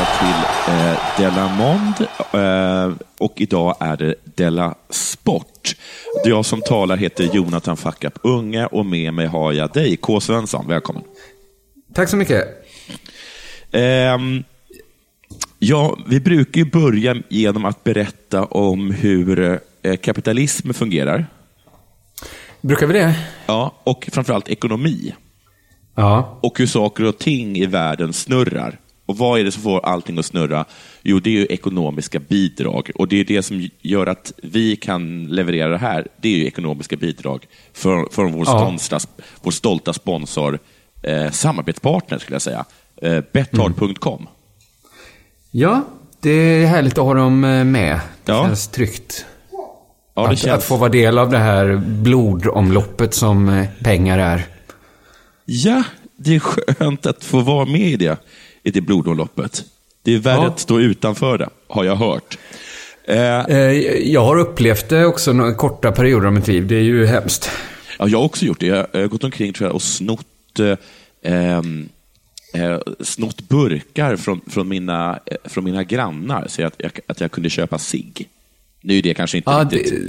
Allihopa till eh, Della Mond eh, och idag är det Della Sport. Jag som talar heter Jonathan Fackap Unge och med mig har jag dig, K. Svensson. Välkommen. Tack så mycket. Ehm, ja, vi brukar ju börja genom att berätta om hur eh, kapitalism fungerar. Brukar vi det? Ja, och framförallt ekonomi. Ja. och hur saker och ting i världen snurrar. Och vad är det som får allting att snurra? Jo, det är ju ekonomiska bidrag. Och det är det som gör att vi kan leverera det här. Det är ju ekonomiska bidrag från, från vår, Ja. stolta, vår stolta sponsor, eh, samarbetspartner skulle jag säga, eh, Betthard.com. Ja, det är härligt att ha dem eh, med. Det Ja. känns tryggt. Ja, det Att, känns... att få vara del av det här blodomloppet som eh, pengar är. Ja, det är skönt att få vara med i det, i det blodomloppet. Det är värre Ja. att stå utanför det, har jag hört. Eh, Eh, Jag har upplevt det också några korta perioder av mitt liv. Det är ju hemskt. Ja, jag har också gjort det. Jag har gått omkring tror jag, och snott, eh, ehm, eh, snott burkar från, från, mina, eh, från mina grannar så att jag, att jag kunde köpa cigg. Nu är det kanske inte Ja, riktigt... det,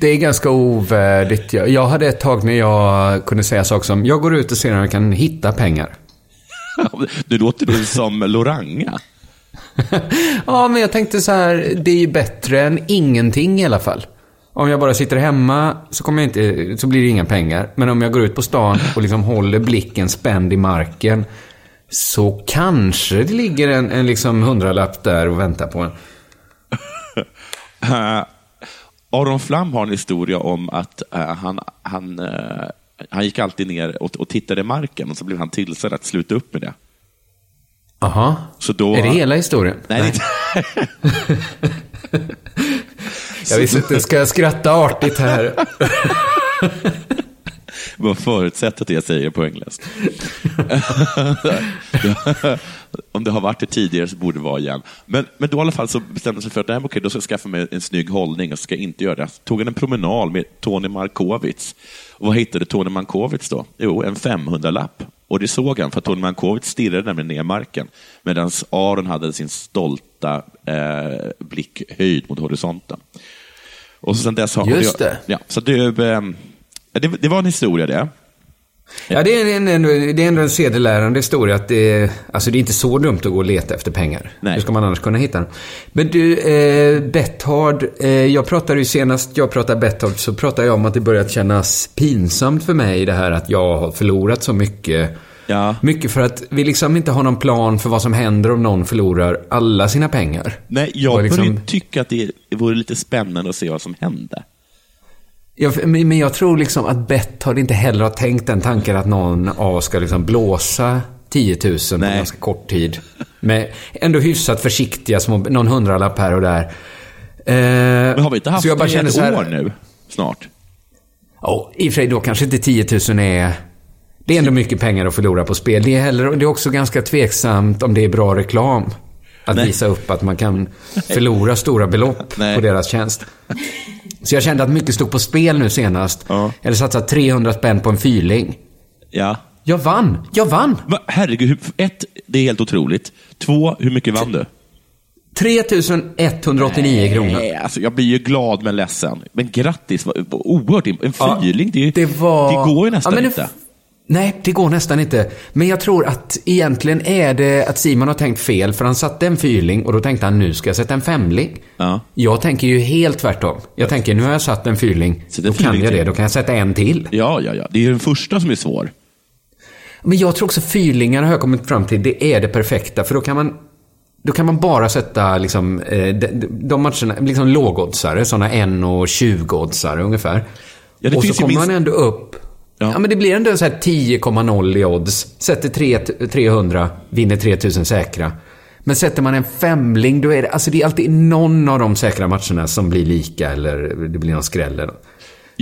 det är ganska ovärdigt. Jag, jag hade ett tag när jag kunde säga saker som, jag går ut och ser om jag kan hitta pengar. Du låter du som Loranga. Ja, men jag tänkte så här, det är ju bättre än ingenting i alla fall. Om jag bara sitter hemma så, kommer jag inte, så blir det inga pengar. Men om jag går ut på stan och liksom håller blicken spänd i marken så kanske det ligger en, en liksom hundralapp där och väntar på en. Eh, Aron Flam har en historia om att eh, han, han, eh, han gick alltid ner och, och tittade i marken och så blev han tillsagd att sluta upp med det. Aha. Så då, Är det hela historien? Nej, inte... Jag visste inte, ska jag skratta artigt här? Bara förutsätter att jag säger poänglöst. Om det har varit det tidigare så borde det vara igen. Men, men då i alla fall så bestämde han sig för att nej, okej, då ska jag skaffa mig en snygg hållning och ska inte göra det. Så tog han en promenad med Tony Markovic. Och vad hittade Tony Markovic då? Jo, en 500-lapp. Och det såg han, för Tony Markovic stirrade nämligen ner marken medan Aron hade sin stolta eh, blick höjd mot horisonten. Och så sen dess har Just det. Ja, så du, eh, det, det var en historia det. Ja, det är, en, en, det är ändå en sedelärande historia att det är, alltså det är inte så dumt att gå och leta efter pengar. Nej. Hur ska man annars kunna hitta dem? Men du, eh, Betthard, eh, jag pratade ju senast jag pratade Betthard så pratade jag om att det börjat kännas pinsamt för mig det här att jag har förlorat så mycket. Ja. Mycket för att vi liksom inte har någon plan för vad som händer om någon förlorar alla sina pengar. Nej, jag Och liksom- tycka att det vore lite spännande att se vad som hände. Jag, men jag tror liksom att Betthard inte heller har tänkt den tanken att någon av oss ska liksom blåsa 10 000 på Nej. ganska kort tid. Med ändå hyfsat försiktiga små, någon hundralapp här och där. Eh, Men har vi inte haft så jag bara det i ett här- år nu, snart? Ja, i och för sig då kanske inte 10 000 är... Det är ändå mycket pengar att förlora på spel. Det är, heller, det är också ganska tveksamt om det är bra reklam. Att Nej. visa upp att man kan förlora stora belopp Nej. på deras tjänst. Så jag kände att mycket stod på spel nu senast. Ja. Hade satsat 300 spänn på en fyrling. Ja. Jag vann! Jag vann! Va, herregud, ett, det är helt otroligt. Två, hur mycket vann du? 3189 kronor. Nej, alltså, jag blir ju glad men ledsen. Men grattis, oerhört. En Ja, fyrling, det, är ju- det var... det går ju nästan Ja, det- inte. Nej, det går nästan inte. Men jag tror att egentligen är det att Simon har tänkt fel, för han satte en fyrling och då tänkte han nu ska jag sätta en femling. Ja. Jag tänker ju helt tvärtom. Jag tänker nu har jag satt en fyrling, Sätt en då kan fyrling jag det, till. då kan jag sätta en till. Ja, ja, ja. Det är den första som är svår. Men jag tror också fyrlingar har jag kommit fram till, det är det perfekta, för då kan man då kan man bara sätta liksom, eh, de, de matcherna, liksom lågoddsare, sådana 1 och 20-oddsare ungefär. Ja, det och så kommer minst- man ändå upp Ja. Ja. men det blir ändå så här 10,0 i odds. Sätter 3, 300, vinner 3000 säkra. Men sätter man en femling, då är det, alltså det är alltid någon av de säkra matcherna som blir lika eller det blir någon skräll. eller.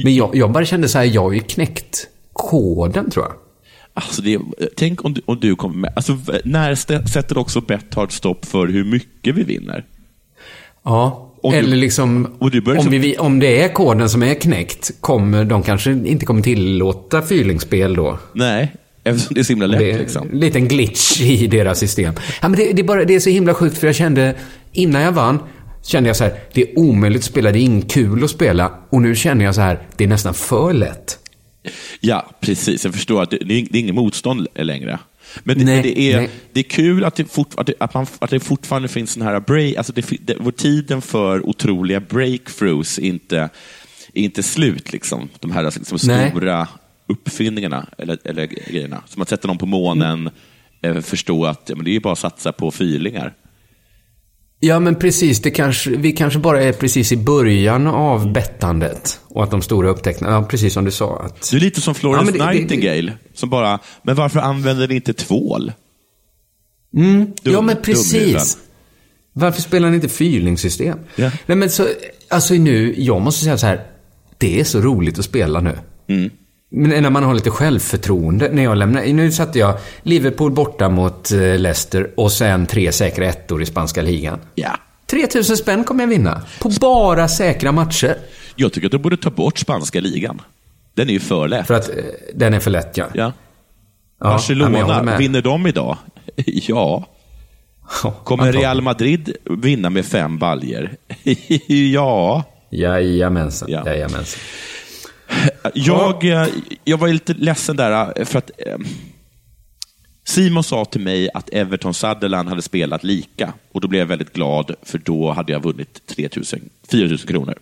Men jag, jag bara kände så här, jag har ju knäckt koden tror jag. Alltså det, tänk om du, om du kommer med. Alltså, när sätter också Betthard stopp för hur mycket vi vinner? Ja, du- eller liksom, om, liksom- vi, om det är koden som är knäckt, kommer de kanske inte kommer tillåta fyrlingsspel då. Nej, eftersom det är så himla lätt. Det är liksom. en liten glitch i deras system. Ja, men det, det, är bara, det är så himla sjukt för jag kände, innan jag vann, kände jag så här, det är omöjligt att spela, det är inte kul att spela. Och nu känner jag så här, det är nästan för lätt. Ja, precis. Jag förstår att det, det är inget motstånd längre. Men det, Nej, det, är, nej. det är kul att det, fort, att, det, att, man, att det fortfarande finns den här break, alltså det, det, vår tiden för otroliga breakthroughs inte, är inte slut. Liksom. De här liksom, Nej. stora uppfinningarna eller, eller grejerna. Som att sätta någon på månen, eh, förstå att ja, men det är bara att satsa på fyrlingar. Ja, men precis. Det kanske, vi kanske bara är precis i början av bettandet. Och att de stora upptäckterna, ja, precis som du sa. Att, Det är lite som Florence Ja, men det- det- Nightingale, som bara, men varför använder ni inte tvål? Mm, ja, Dum- men dumhuvuden. precis. Varför spelar ni inte fyrlingssystem? Ja. Nej, men så, alltså nu, jag måste säga så här. Det är så roligt att spela nu. Mm. Men när man har lite självförtroende. När jag lämnar, nu satte jag Liverpool borta mot eh, Leicester och sen tre säkra ettor i spanska ligan. Ja. 3000 spänn kommer jag vinna. På bara säkra matcher. Jag tycker att de borde ta bort spanska ligan. Den är ju för lätt. För att eh, den är för lätt, ja. Ja. Ja, Barcelona, vinner de idag? ja. Kommer. Real Madrid vinna med fem baljer? ja. Jajamensan, Ja. jajamensan. Jag, eh, jag var lite ledsen där, eh, för att eh, Simon sa till mig att Everton Sutherland hade spelat lika. Och Då blev jag väldigt glad, för då hade jag vunnit 3 000, 4 000 kronor.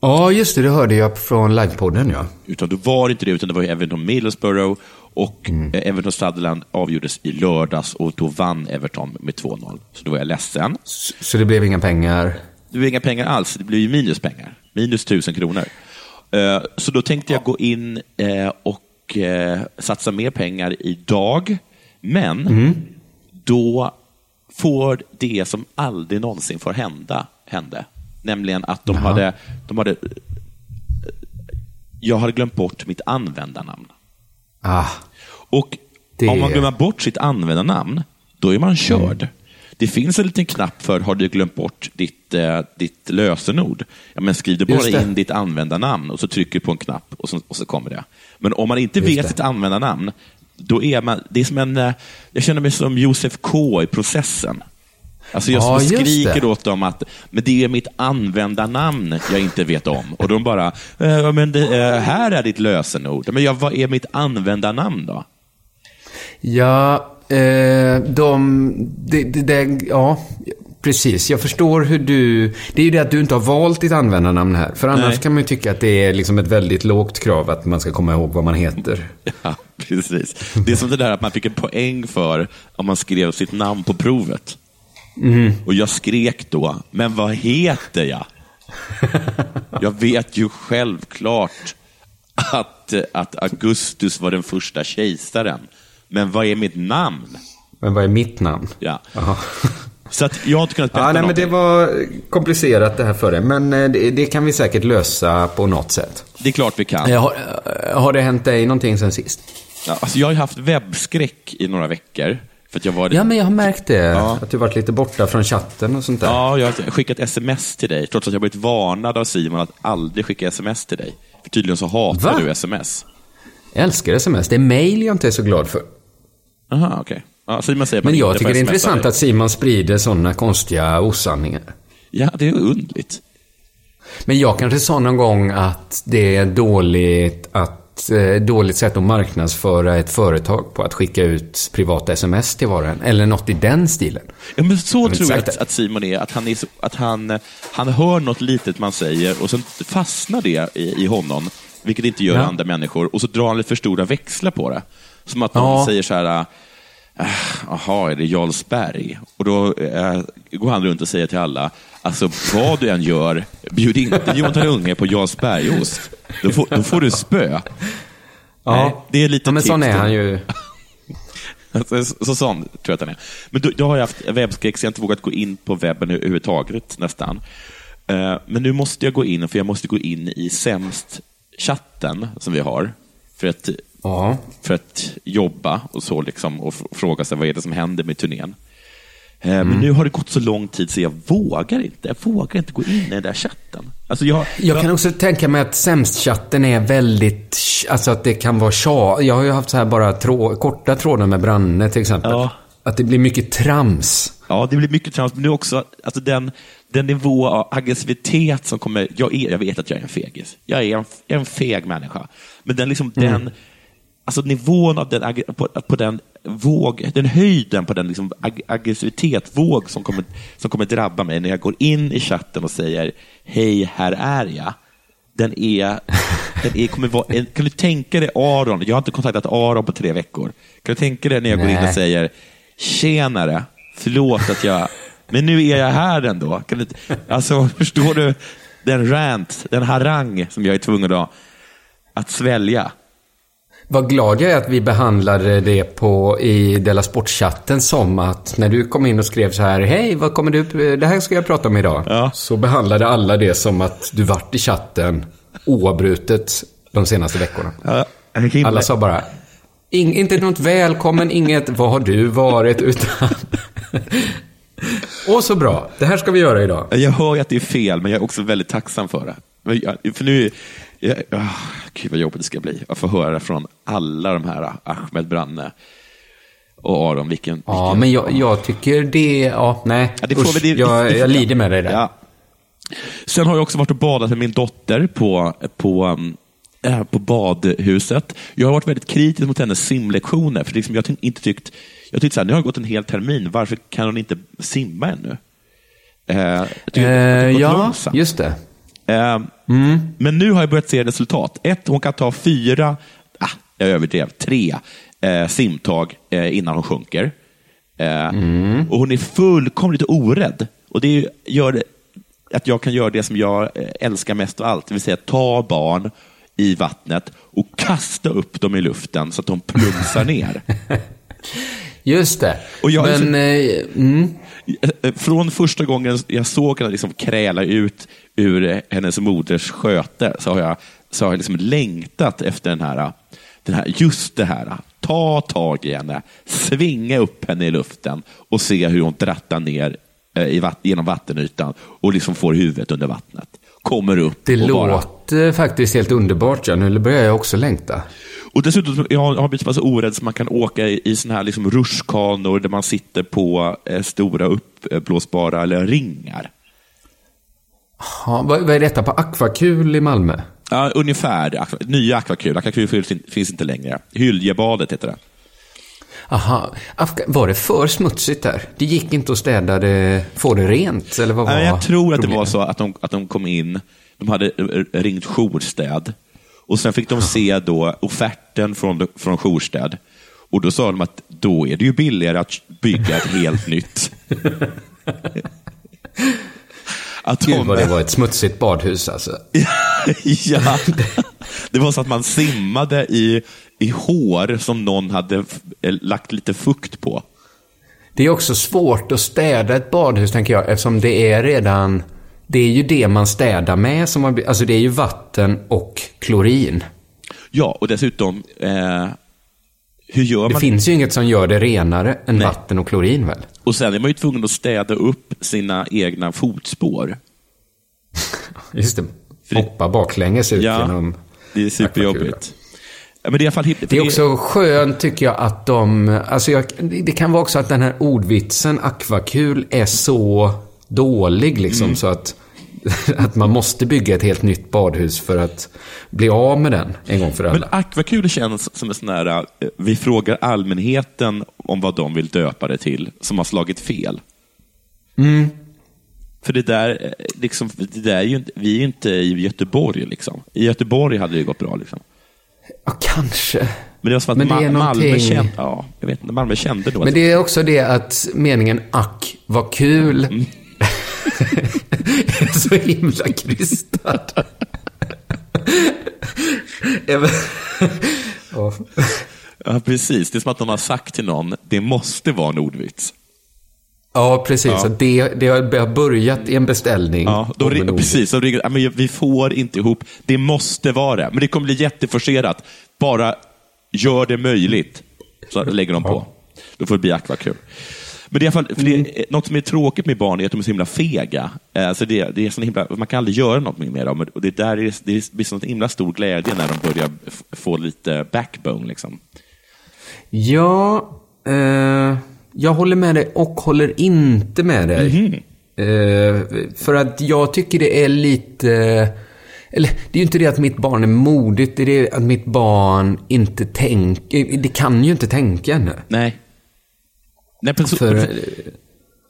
Ja, just det. Det hörde jag från livepodden, ja. Utan då var det inte det, utan det var Everton Middlesbrough och Mm. Everton Sutherland avgjordes i lördags och då vann Everton med 2-0. Så då var jag ledsen. Så, så det blev inga pengar? Det blev inga pengar alls, det blev ju minuspengar. Minus 1000 kronor. Eh, Så då tänkte jag gå in eh, och eh, satsa mer pengar idag. Men Mm. då får det som aldrig någonsin får hända, hände. Nämligen att de hade, de hade... Jag hade glömt bort mitt användarnamn. Ah, Och Det- om man glömmer bort sitt användarnamn, då är man körd. Mm. Det finns en liten knapp för har du glömt bort ditt, eh, ditt lösenord. Ja, men skriv bara in ditt användarnamn och så trycker du på en knapp och så, och så kommer det. Men om man inte Just vet det. sitt användarnamn, då är man... Det är som en... eh, Jag känner mig som Josef K i processen. Alltså jag Ja, skriker det. åt dem att men det är mitt användarnamn jag inte vet om. Och de bara, eh, men det, eh, här är ditt lösenord. Men jag, vad är mitt användarnamn då? ja, eh, de... Det, det, det, ja, precis. Jag förstår hur du... Det är ju det att du inte har valt ditt användarnamn här. För annars Nej. kan man ju tycka att det är liksom ett väldigt lågt krav att man ska komma ihåg vad man heter. Ja, precis. Det är som det där att man fick en poäng för om man skrev sitt namn på provet. Och jag skrek då, men vad heter jag? Jag vet ju självklart att, att Augustus var den första kejsaren. Men vad är mitt namn? Men vad är mitt namn? Ja. Så att jag har inte kunnat berätta Ja, nej, men det var komplicerat det här för dig. Men eh, det, det kan vi säkert lösa på något sätt. Det är klart vi kan. Eh, Har, eh, har det hänt dig någonting sen sist? Ja, alltså jag har haft webbskräck i några veckor. För jag var... Ja, men jag har märkt det. Ja. Att du varit lite borta från chatten och sånt där. Ja, jag har skickat sms till dig, trots att jag blivit varnad av Simon att aldrig skicka sms till dig. För tydligen så hatar Va? du sms. Jag älskar sms. Det är mail jag inte är så glad för. Aha, okej. Ja, Simon säger Men jag tycker det är intressant att Simon sprider sådana konstiga osanningar. Ja, det är undligt. Men jag kanske sa någon gång att det är dåligt att eh, dåligt sätt att marknadsföra ett företag på att skicka ut privata sms till var och en. Eller något i den stilen. Ja, men så inte tror jag att, att Simon är, att, han, är så, att han, han hör något litet man säger och sen fastnar det i, i honom, vilket inte gör Ja. andra människor, och så drar han lite för stora växlar på det. Som att någon Ja. säger så här, jaha, är det Jarlsberg? Och då eh, går han runt och säger till alla, alltså vad du än gör, bjud inte Jonathan Unge på Jarlsbergost. Då får, då får du spö. Nej, det är lite ja, men sån tips är då. han ju. Så, så sån tror jag att han är. Men då, då har jag haft webbskräck så jag har inte vågat gå in på webben överhuvudtaget nästan. Eh, men nu måste jag gå in, för jag måste gå in i sämst-chatten som vi har. För att, Ja. för att jobba och så liksom, och fråga sig vad är det som händer med turnén. Eh, Mm. Men nu har det gått så lång tid så jag vågar inte. Jag vågar inte gå in i den där chatten. Alltså jag, Jag kan också tänka mig att sämst-chatten är väldigt, alltså att det kan vara tja. Jag har ju haft så här bara trå, korta trådar med Branne till exempel. Ja. Att det blir mycket trams. Ja, det blir mycket trams, men är också alltså den, den nivå av aggressivitet som kommer... Jag, är, jag vet att jag är en fegis. Jag är en, jag en feg människa. Men den, liksom, den alltså nivån av den, på, på den våg, den höjden på den liksom ag, aggressivitet-våg som kommer, som kommer drabba mig när jag går in i chatten och säger hej, här är jag. Den är, den är, kommer vara, kan du tänka dig Aron, jag har inte kontaktat Aron på tre veckor. Kan du tänka dig när jag går in och säger tjenare, förlåt att jag, men nu är jag här ändå. Kan du, alltså, förstår du den rant, den harang som jag är tvungen att, att svälja? Vad glad jag är att vi behandlade det på, i Della Sport-chatten som att när du kom in och skrev så här, hej, vad kommer du, det här ska jag prata om idag. Ja. Så behandlade alla det som att du varit i chatten oavbrutet de senaste veckorna. Ja, Alla sa bara, "Ing- inte något välkommen, inget vad har du varit, utan... Och så bra, det här ska vi göra idag. Jag hör att det är fel, men jag är också väldigt tacksam för det. För nu, jag, ah, gud vad jobbigt det ska bli. att få höra från alla de här, Ahmed Branne och Aron, vilken... Ja, vilken men jag, jag tycker det, ja, nej. Ja, det får Usch, vi- det- jag, jag lider med dig där. Ja. Sen har jag också varit och badat med min dotter på, på, äh, på badhuset. Jag har varit väldigt kritisk mot hennes simlektioner, för liksom jag har inte tyckt, jag tyckte så här, nu har det gått en hel termin, varför kan hon inte simma ännu? Eh, jag tycker Eh, har gått ja, långsamt. just det. Eh, Men nu har jag börjat se resultat. Ett, hon kan ta fyra, ah, jag överdrev, tre eh, simtag eh, innan hon sjunker. Eh, Och hon är fullkomligt orädd. Och det gör att jag kan göra det som jag eh, älskar mest av allt, det vill säga ta barn i vattnet och kasta upp dem i luften så att de plumsar ner. Just det. Och jag men, eh, mm, Från första gången jag såg henne liksom kräla ut ur hennes moders sköte så har jag, så har jag liksom längtat efter den här, den här, just det här. Ta tag i henne, svinga upp henne i luften och se hur hon drattar ner eh, i vatt, genom vattenytan och liksom får huvudet under vattnet. Kommer upp det och bara... låter faktiskt helt underbart. Ja. Nu börjar jag också längta. Och dessutom, jag har har blivit så pass orädd så man kan åka i, i såna här liksom rutschkanor där man sitter på eh, stora uppblåsbara eller ringar. Ja, vad, vad är detta på Aquakul i Malmö? Ja, ungefär. Nya Aquakul. Aquakul finns, in- finns inte längre. Hyljebadet heter det. Aha, Afga- var det för smutsigt där? Det gick inte att städa det, få det rent? Eller vad var jag tror att det var problemet? så att de, att de kom in, de hade ringt jourstäd och sen fick de se då offerten från, från jourstäd. Och då sa de att då är det ju billigare att bygga ett helt nytt. Att Gud de- vad det var ett smutsigt badhus alltså. ja. Det var så att man simmade i, i hår som någon hade eh, lagt lite fukt på. Det är också svårt att städa ett badhus, tänker jag, eftersom det är redan... Det är ju det man städar med, som man, alltså det är ju vatten och klorin. Ja, och dessutom, eh, hur gör Det man? finns ju inget som gör det renare än Nej. vatten och klorin väl? Och sen är man ju tvungen att städa upp sina egna fotspår. Just det. Hoppa baklänges ut Ja, genom... det är superjobbigt. Ja, men det är i alla fall Det är också skönt tycker jag att de, alltså jag, det kan vara också att den här ordvitsen akvakul är så dålig liksom Mm. så att, att man måste bygga ett helt nytt badhus för att bli av med den en gång för alla. Men akvakul känns som en sån här, eh, vi frågar allmänheten om vad de vill döpa det till, som har slagit fel. Mm. För det där, eh, liksom, det där är ju inte, vi är ju inte i Göteborg. Liksom. I Göteborg hade det gått bra. Liksom. Ja, kanske. Men det var som att Men det är Ma- Malmö, någonting- kände, ja, jag vet, inte, Malmö kände då Men det är också det att meningen ack, vad kul, Mm. Är så himla krystad. Ja. Ja, precis. Det är som att någon har sagt till någon, det måste vara en ordvits. Ja, precis. Ja. Det, det har börjat i en beställning. Ja, då ring, precis. Ringer, ja, men vi får inte ihop. Det måste vara det. Men det kommer bli jätteforcerat. Bara gör det möjligt. Så lägger de på. Då får det bli akvakul. Men det är i alla fall, det är, något som är tråkigt med barn är att de är så himla fega. Eh, Så det, det är så himla, man kan aldrig göra något med dem. Och det, där är, det blir sån himla stor glädje när de börjar få lite backbone. Liksom. Ja, eh, jag håller med dig och håller inte med dig. Mhm. Eh, för att jag tycker det är lite... Eller, det är ju inte det att mitt barn är modigt, det är det att mitt barn inte tänker... Det kan ju inte tänka ännu. Nej. Nej, så, För, eh,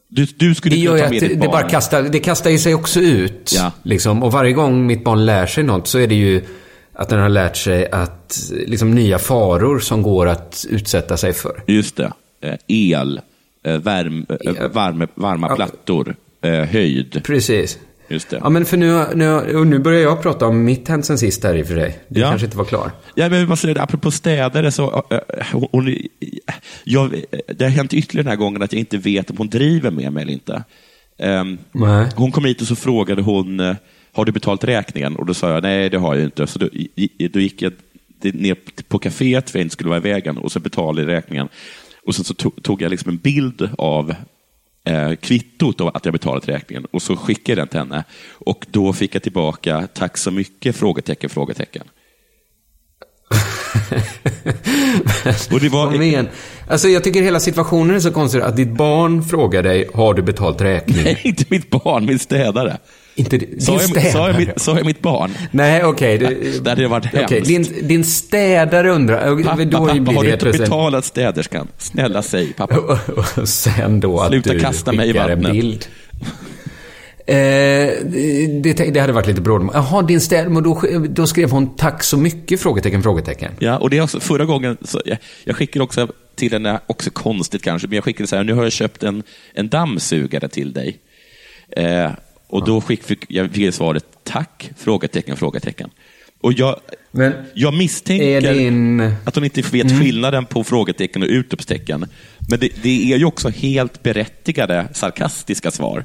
du, du skulle det kunna ta med det, ditt det barn. bara kastar, det kastar ju sig också ut. Ja. Liksom. Och varje gång mitt barn lär sig något så är det ju att den har lärt sig att, liksom nya faror som går att utsätta sig för. Just det. Eh, El, eh, värm, eh, varme, varma plattor, eh, höjd. Precis. Just det. Ja, men för nu, nu, nu börjar jag prata om mitt hänt sen sist här i och för sig. Det Ja. kanske inte var klar. Ja, men vad säger du, apropå städare, så, äh, hon, hon, jag, det har hänt ytterligare den här gången att jag inte vet om hon driver med mig eller inte. Nej. hon kom hit och så frågade hon, eh, har du betalt räkningen? Och då sa jag, nej det har jag inte. Så då, då gick jag ner på kaféet för jag inte skulle vara i vägen och så betalade jag räkningen. Och sen så tog jag liksom en bild av eh, kvittot av att jag betalat räkningen och så skickade jag den till henne. Och då fick jag tillbaka, tack så mycket, frågetecken, frågetecken. Och det var-. Alltså jag tycker hela situationen är så konstig att ditt barn frågar dig, har du betalt räkning? Nej, inte mitt barn, min städare. Inte din Sa jag, städare. sa, jag, mitt- sa jag mitt barn? Nej, okej. Det det- hade varit hemskt. din, din städare undrar... Pappa, då pappa, har du inte betalat städerskan? Snälla säg, pappa. Och sen då att Sluta du kasta mig i skickar en vattnet. bild. Eh, det, det hade varit lite bråd. Jaha, din städ... Men då, då skrev hon tack så mycket? Frågetecken, frågetecken. Ja, och det är också, förra gången, så, jag, jag skickade också till henne, också konstigt kanske, men jag skickade så här, nu har jag köpt en, en dammsugare till dig. Eh, och då fick, fick jag fick svaret, tack? Frågetecken, frågetecken. Och jag, Men jag misstänker din- att hon inte vet skillnaden på frågetecken och utropstecken. Men det, det är ju också helt berättigade sarkastiska svar.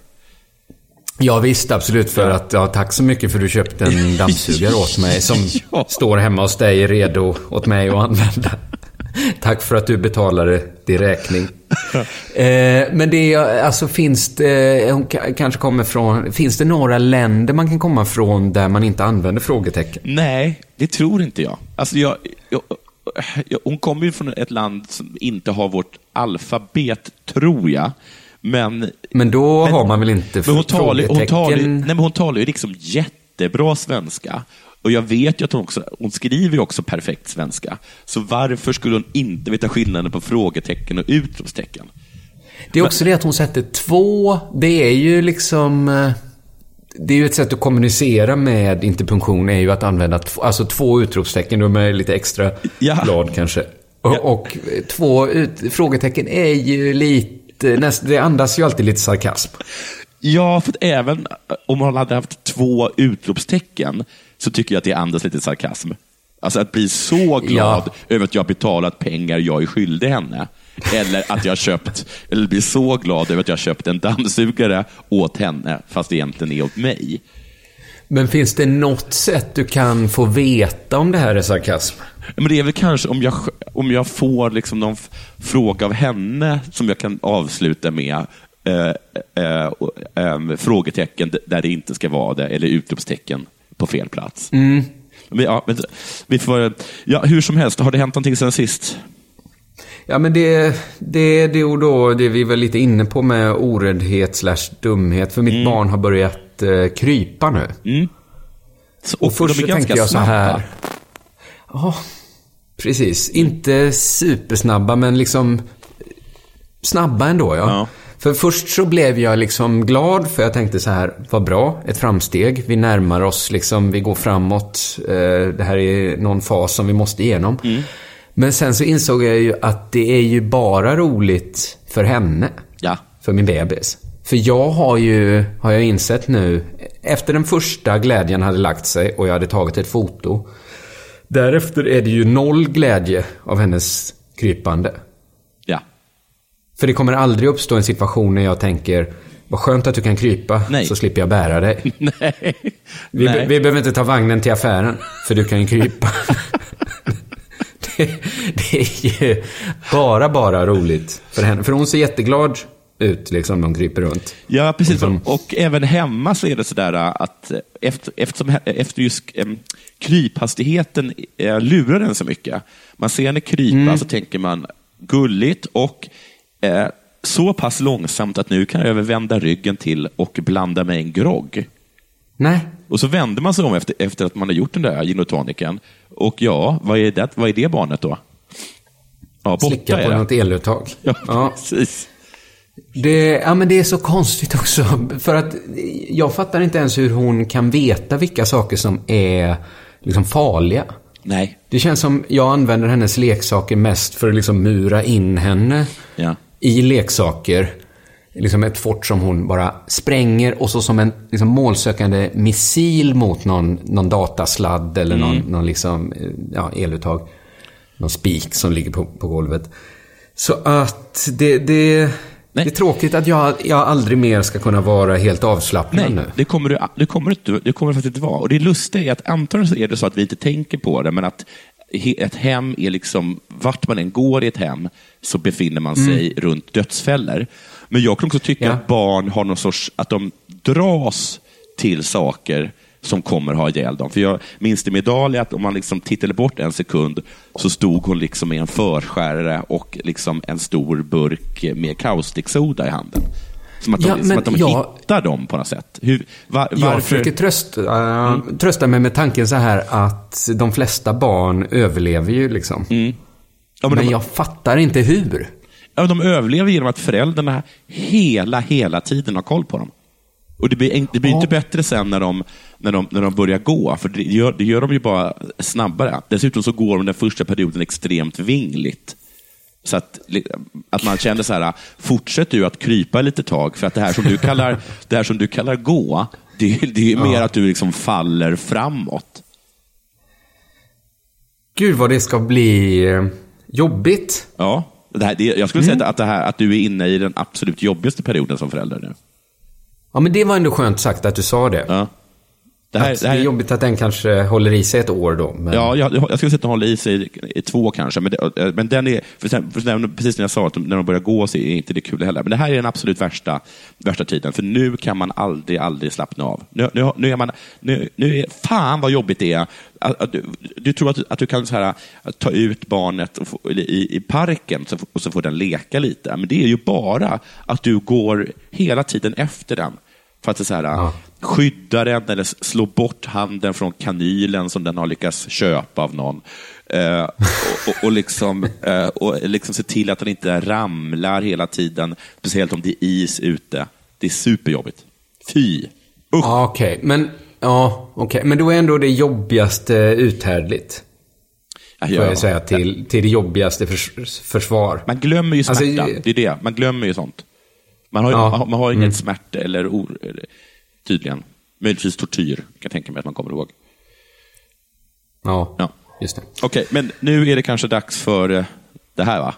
Ja visst, absolut. För att, ja, tack så mycket för att du köpte en dammsugare åt mig som Ja. står hemma hos dig redo åt mig att använda. Tack för att du betalade din räkning. eh, men det är, alltså finns det, hon ka- kanske kommer från, finns det några länder man kan komma från där man inte använder frågetecken? Nej, det tror inte jag. Alltså jag, jag, jag hon kommer ju från ett land som inte har vårt alfabet, tror jag. Men, Men då har man väl inte men hon, talar, hon, talar, nej, men hon talar ju liksom jättebra svenska. Och jag vet ju att hon också, hon skriver ju också perfekt svenska. Så varför skulle hon inte veta skillnaden på frågetecken och utropstecken? Det är också det att hon sätter två. Det är ju liksom... eh, Det är ju ett sätt att kommunicera med interpunktion är ju att använda två, alltså två utropstecken. Då är man lite extra Ja. glad kanske. Och, Ja. och två ut, frågetecken är ju lite... Näst, det andas ju alltid lite sarkasm. Ja, för att även om hon hade haft två utropstecken så tycker jag att det andas lite sarkasm. Alltså att bli så glad Ja. över att jag betalat pengar jag är skyldig henne. Eller att jag köpt, eller bli så glad över att jag köpt en dammsugare åt henne, fast det egentligen är åt mig. Men finns det något sätt du kan få veta om det här är sarkasm? Men det är väl kanske om jag, om jag får liksom någon fråga av henne som jag kan avsluta med eh, eh, eh, frågetecken där det inte ska vara det, eller utropstecken på fel plats. Men, ja, men, vi får, ja, hur som helst, har det hänt någonting sen sist? Ja, men det, det, det och då, det vi var lite inne på med oräddhet slash dumhet. För mitt barn har börjat eh, krypa nu. Så, Och först så är tänkte jag så här. Ja, precis. Inte supersnabba, men liksom snabba ändå, ja. Ja. För först så blev jag liksom glad, för jag tänkte så här, vad bra, ett framsteg. Vi närmar oss, liksom, vi går framåt. Eh, det här är någon fas som vi måste igenom. Mm. Men sen så insåg jag ju att det är ju bara roligt för henne. Ja. För min bebis. För jag har ju, har jag insett nu, efter den första glädjen hade lagt sig och jag hade tagit ett foto Därefter är det ju noll glädje av hennes krypande. Ja. För det kommer aldrig uppstå en situation när jag tänker vad skönt att du kan krypa, Nej. så slipper jag bära dig. Nej. Vi, Nej. vi behöver inte ta vagnen till affären, för du kan ju krypa. det, är ju bara, bara roligt för henne. För hon ser jätteglad ut, liksom, hon kryper runt. Ja, precis. Som- Och även hemma så är det sådär att eh, efter, eftersom, efter just em, kryphastigheten lurar den så mycket. Man ser henne krypa så tänker man gulligt och eh, så pass långsamt att nu kan jag vända ryggen till och blanda mig en grogg. Nej, Och så vänder man sig om efter, efter att man har gjort den där gin och. Och ja, vad är det, vad är det barnet då? Ja, slicka på något eluttag. Ja, Ja. precis. Det, ja, men det är så konstigt också. För att jag fattar inte ens hur hon kan veta vilka saker som är liksom farliga. Nej. Det känns som jag använder hennes leksaker mest för att liksom mura in henne Ja. i leksaker. Liksom ett fort som hon bara spränger och så som en liksom målsökande missil mot någon, någon datasladd eller någon, Mm. någon liksom, eh, ja, eluttag. Någon spik som ligger på, på golvet. Så att det, det, det är tråkigt att jag, jag aldrig mer ska kunna vara helt avslappnad Nej, nu. det kommer, du, det, kommer inte, det kommer faktiskt inte vara. Och det lustiga är att antagligen så är det så att vi inte tänker på det, men att ett hem är liksom, vart man än går i ett hem, så befinner man sig runt dödsfällor. Men jag kan också tycka Ja. att barn har någon sorts, att de dras till saker som kommer ha ihjäl dem. För jag minns det med Dahlia, att om man liksom tittade bort en sekund så stod hon liksom med en förskärare och liksom en stor burk med kaustiksoda i handen. Som att de, Ja, som att de jag- hittar dem på något sätt. Hur, var, Jag varför? försöker trösta, äh, trösta mig med tanken så här att de flesta barn överlever ju liksom. Ja, men men de, jag fattar inte hur. De överlever genom att föräldrarna hela, hela tiden har koll på dem. Och Det blir, det blir inte bättre sen när de, när, de, när de börjar gå, för det gör, det gör de ju bara snabbare. Dessutom så går de den första perioden extremt vingligt. Så att, att man känner så här, fortsätt du att krypa lite tag, för att det här som du kallar, det här som du kallar gå, det, är- det är mer att du liksom faller framåt. Gud vad det ska bli eh, jobbigt. Ja, det här, det, jag skulle säga att, det här, att du är inne i den absolut jobbigaste perioden som förälder nu. Ja, men det var ändå skönt sagt att du sa det. Ja. Det här, det här, det är jobbigt att den kanske håller i sig ett år då. Men... Ja, jag, jag skulle säga att den håller i sig i, två kanske, men, det, men den är, för sen, för sen, precis som jag sa, att när de börjar gå så är inte det kul heller. Men det här är den absolut värsta, värsta tiden, för nu kan man aldrig, aldrig slappna av. Nu, nu, nu är man, nu, nu är, fan vad jobbigt det är. Du, du tror att, att du kan så här, ta ut barnet få, i, i parken och så får den leka lite, men det är ju bara att du går hela tiden efter den. För att det så här, Ja. skydda den eller slå bort handen från kanylen som den har lyckats köpa av någon. Eh, och, och, och, liksom, eh, och liksom se till att den inte ramlar hela tiden, speciellt om det är is ute. Det är superjobbigt. Fy! Usch! Ja, okej. Men, ja, okej. Men då är ändå det jobbigaste uthärdligt. Ja, Får jag säga till, till det jobbigaste förs försvar. Man glömmer ju smärta. Alltså, det är det. Man glömmer ju sånt. Man har, Ja. man har, man har ingen Mm. smärta eller or, tydligen. Möjligtvis tortyr, kan jag tänka mig att man kommer ihåg. Ja, Ja. just det. Okej, men nu är det kanske dags för eh, det här, va?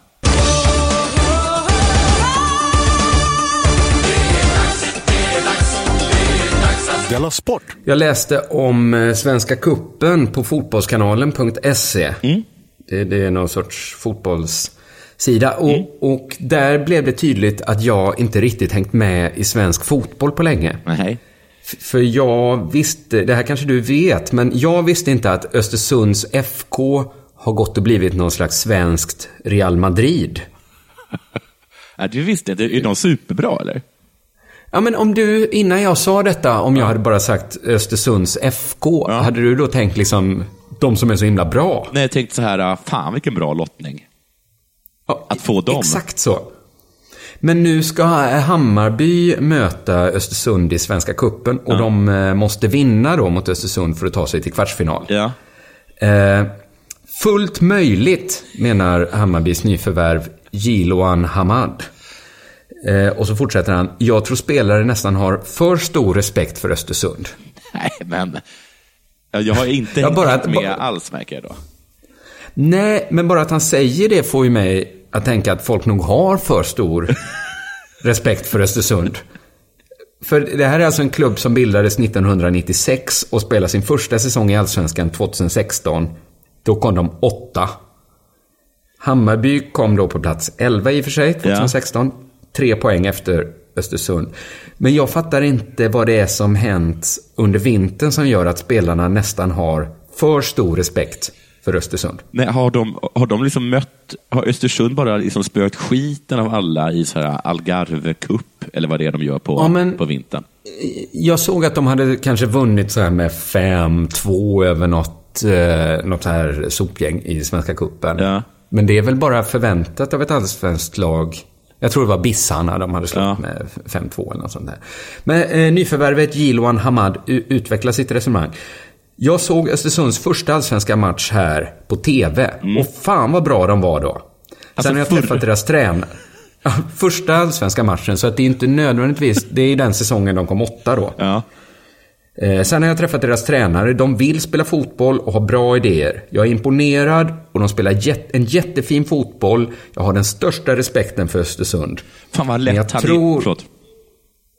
Della Sport! Jag läste om eh, Svenska Kuppen på fotbollskanalen.se. Det, det är någon sorts fotbollssida. Och, och där blev det tydligt att jag inte riktigt hängt med i svensk fotboll på länge. Nej. För jag visste, det här kanske du vet, men jag visste inte att Östersunds FK har gått och blivit någon slags svenskt Real Madrid. Ja, du visste inte. Är de superbra, eller? Ja, men om du, innan jag sa detta, om jag hade bara sagt Östersunds FK, hade du då tänkt liksom, de som är så himla bra? Nej, jag tänkte så här, fan vilken bra lottning. Ja, Att få dem. Exakt så. Men nu ska Hammarby möta Östersund i Svenska Kuppen och de eh, måste vinna då mot Östersund för att ta sig till kvartsfinal. Ja. Eh, fullt möjligt, menar Hammarbys nyförvärv Jiloan Hamad. Eh, och så fortsätter han. Jag tror spelare nästan har för stor respekt för Östersund. Nej, men... Ja, Jag har inte Ja, bara hängt med bara- alls, märker jag då. Nej, men bara att han säger det får ju mig att tänka att folk nog har för stor respekt för Östersund. För det här är alltså en klubb som bildades 1996 och spelade sin första säsong i Allsvenskan 2016. Då kom de åtta. Hammarby kom då på plats 11 i och för sig, 2016. Tre poäng efter Östersund. Men jag fattar inte vad det är som hänt under vintern som gör att spelarna nästan har för stor respekt för Östersund. Nej, har de, har de liksom mött, har Östersund bara liksom spöat skiten av alla i så här Algarve Cup, eller vad det är de gör på, Ja, men- på vintern? Jag såg att de hade kanske vunnit så här med 5-2 över något, eh, något här sopgäng i Svenska Cupen. Ja. Men det är väl bara förväntat av ett allsvenskt lag. Jag tror det var Bissarna de hade slått Ja. med 5-2 eller något sånt där. Men eh, nyförvärvet Jiloan Hamad utvecklar sitt resonemang. Jag såg Östersunds första allsvenska match här på TV. Och fan vad bra de var då. Mm. Alltså, Sen har jag förr- träffat deras tränare. Första allsvenska matchen, så att det är inte nödvändigtvis... Det är den säsongen de kom åtta då. Ja. Eh, sen har jag träffat deras tränare. De vill spela fotboll och har bra idéer. Jag är imponerad och de spelar jät- en jättefin fotboll. Jag har den största respekten för Östersund. Fan vad Men lätt jag han tror- Förlåt.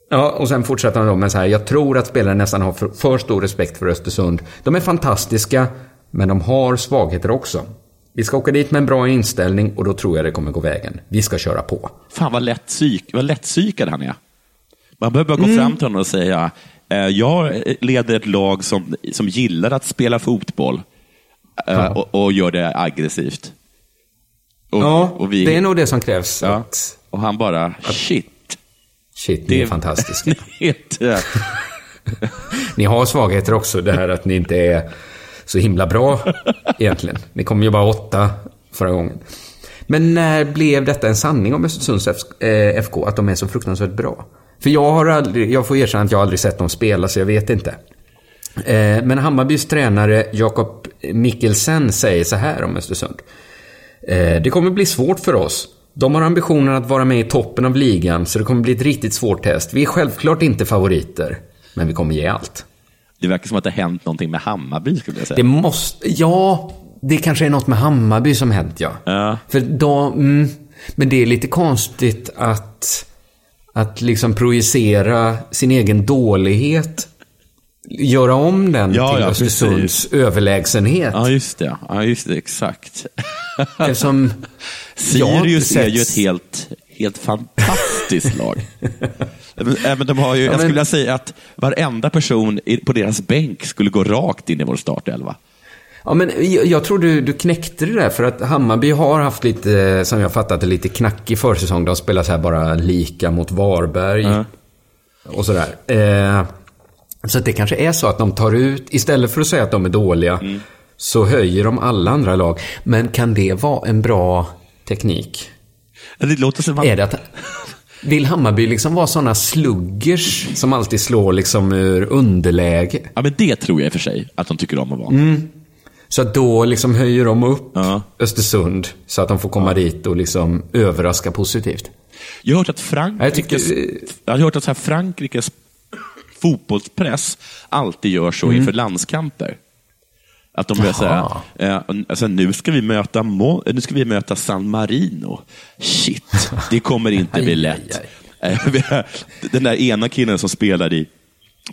Ja, och sen fortsätter han då med så här. Jag tror att spelare nästan har för, för stor respekt för Östersund. De är fantastiska, men de har svagheter också. Vi ska åka dit med en bra inställning och då tror jag det kommer gå vägen. Vi ska köra på. Fan vad, lätt psyk, vad lättpsykad han är. Man behöver bara gå Mm. fram till honom och säga, eh, jag leder ett lag som, som gillar att spela fotboll eh, och, och gör det aggressivt. Och, Ja, och vi, det är nog det som krävs. ja, och han bara, shit. Shit, ni är fantastiska. Eh, Ni har svagheter också, det här att ni inte är så himla bra egentligen. Ni kom ju bara åtta förra gången. Men när blev detta en sanning om Östersunds F- eh, FK, att de är så fruktansvärt bra? För jag har aldrig, jag får erkänna att jag aldrig sett dem spela, så jag vet inte. Eh, Men Hammarbys tränare Jakob Mikkelsen säger så här om Östersund. Eh, Det kommer bli svårt för oss. De har ambitionen att vara med i toppen av ligan, så det kommer bli ett riktigt svårt test. Vi är självklart inte favoriter, men vi kommer ge allt. det verkar som att det har hänt någonting med Hammarby, skulle jag säga. Det måste... Ja, det kanske är något med Hammarby som hänt, ja. Ja. För då... Mm, men det är lite konstigt att... Att liksom projicera sin egen dålighet. Göra om den Ja, till ja, Östersunds överlägsenhet. Ja, just det. Ja, just det. Exakt. Eftersom... Sirius Ja, är ju ett helt, helt fantastiskt lag. Även de har ju, jag men- skulle vilja säga att varenda person på deras bänk skulle gå rakt in i vår startelva. Ja, men jag, jag tror du, du knäckte det där, för att Hammarby har haft lite, som jag fattat det, lite knackig försäsong. De spelar så här bara lika mot Varberg. Och sådär. Eh, så att det kanske är så att de tar ut, istället för att säga att de är dåliga, så höjer de alla andra lag. Men kan det vara en bra teknik? Det låter som Är det att... Vill Hammarby liksom vara sådana sluggers som alltid slår liksom ur underläge? Ja, men det tror jag i och för sig att de tycker om att vara. Så att då liksom höjer de upp Ja. Östersund så att de får komma dit och liksom överraska positivt. Jag har hört att Frankrikes, Jag tycker- jag har hört att så här Frankrikes fotbollspress alltid gör så Mm. inför landskamper. Att de börjar säga, eh, alltså, nu, ska vi möta Mo- nu ska vi möta San Marino. Shit, det kommer inte bli lätt. Eh, Den där ena killen som spelar i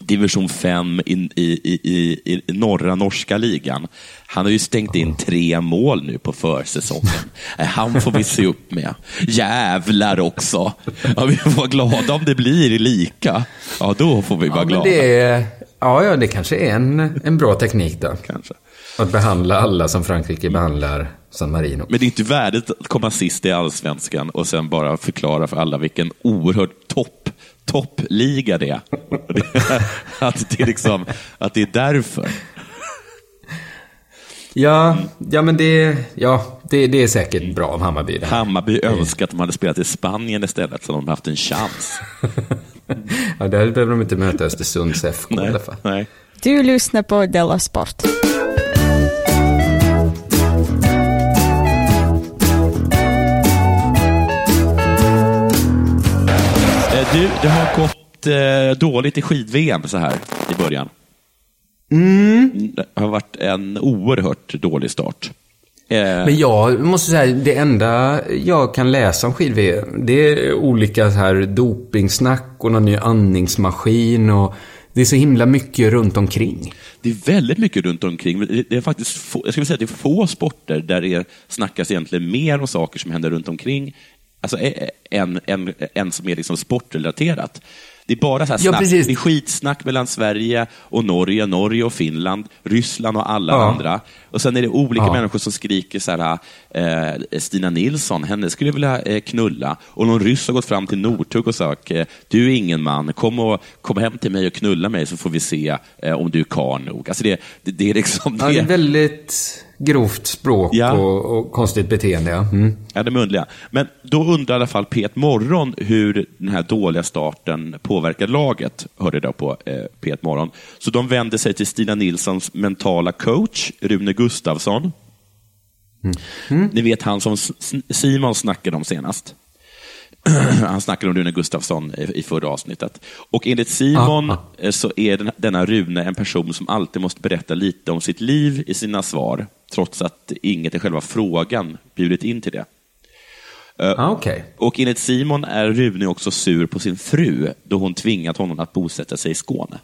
division 5 i, i, i, i, norra norska ligan. Han har ju stängt in tre mål nu på försäsongen. Han får vi se upp med. Jävlar också. Ja, vi får vara glada om det blir lika. Ja, då får vi vara Ja, glada. det ja, ja, det kanske är en, en bra teknik då. Kanske. Att behandla alla som Frankrike behandlar San Marino. Men det är inte värdigt att komma sist i allsvenskan och sen bara förklara för alla vilken oerhörd topp toppliga det att, det är liksom, att det är därför. Ja, ja men det, ja, det, det är säkert bra av Hammarby. Det här. Hammarby önskar att de hade spelat i Spanien istället så de hade haft en chans. Ja, där behöver de inte möta Östersunds FK i alla fall. nej. Du lyssnar på Della Sport. Du, det har gått eh, dåligt i skid-VM så här i början. Det har varit en oerhört dålig start. Eh, Men jag måste säga, det enda jag kan läsa om skid-VM, det är olika här dopingsnack och någon ny andningsmaskin och det är så himla mycket runt omkring. Det är väldigt mycket runt omkring. Det är faktiskt få, jag skulle säga att det är få sporter där det snackas egentligen mer om saker som händer runt omkring alltså, ä- än, än, än som är liksom sportrelaterat. Det är bara så här Ja, snack. precis. det är skitsnack mellan Sverige och Norge, Norge och Finland, Ryssland och alla Ja. andra. Och sen är det olika Ja. människor som skriker så här, eh, Stina Nilsson, henne skulle jag vilja eh, knulla. Och någon ryss har gått fram till Northug och sagt, eh, du är ingen man, kom, och, kom hem till mig och knulla mig så får vi se eh, om du är karl nog. Alltså det, det, det är liksom Ja, det är väldigt grovt språk Ja. och, och konstigt beteende. Ja. Mm. Ja, det muntliga. Men då undrar i alla fall P1 Morgon hur den här dåliga starten påverkar laget, hörde jag på eh, P1 Morgon. Så de vände sig till Stina Nilssons mentala coach, Rune Gustavsson. Ni vet han som Simon snackade om senast. Han snackade om Rune Gustafsson i, förra avsnittet. Och enligt Simon Ah, eh, så är den, denna Rune en person som alltid måste berätta lite om sitt liv i sina svar, trots att inget i själva frågan bjudit in till det. Ah, Okej. Och enligt Simon är Rune också sur på sin fru då hon tvingat honom att bosätta sig i Skåne.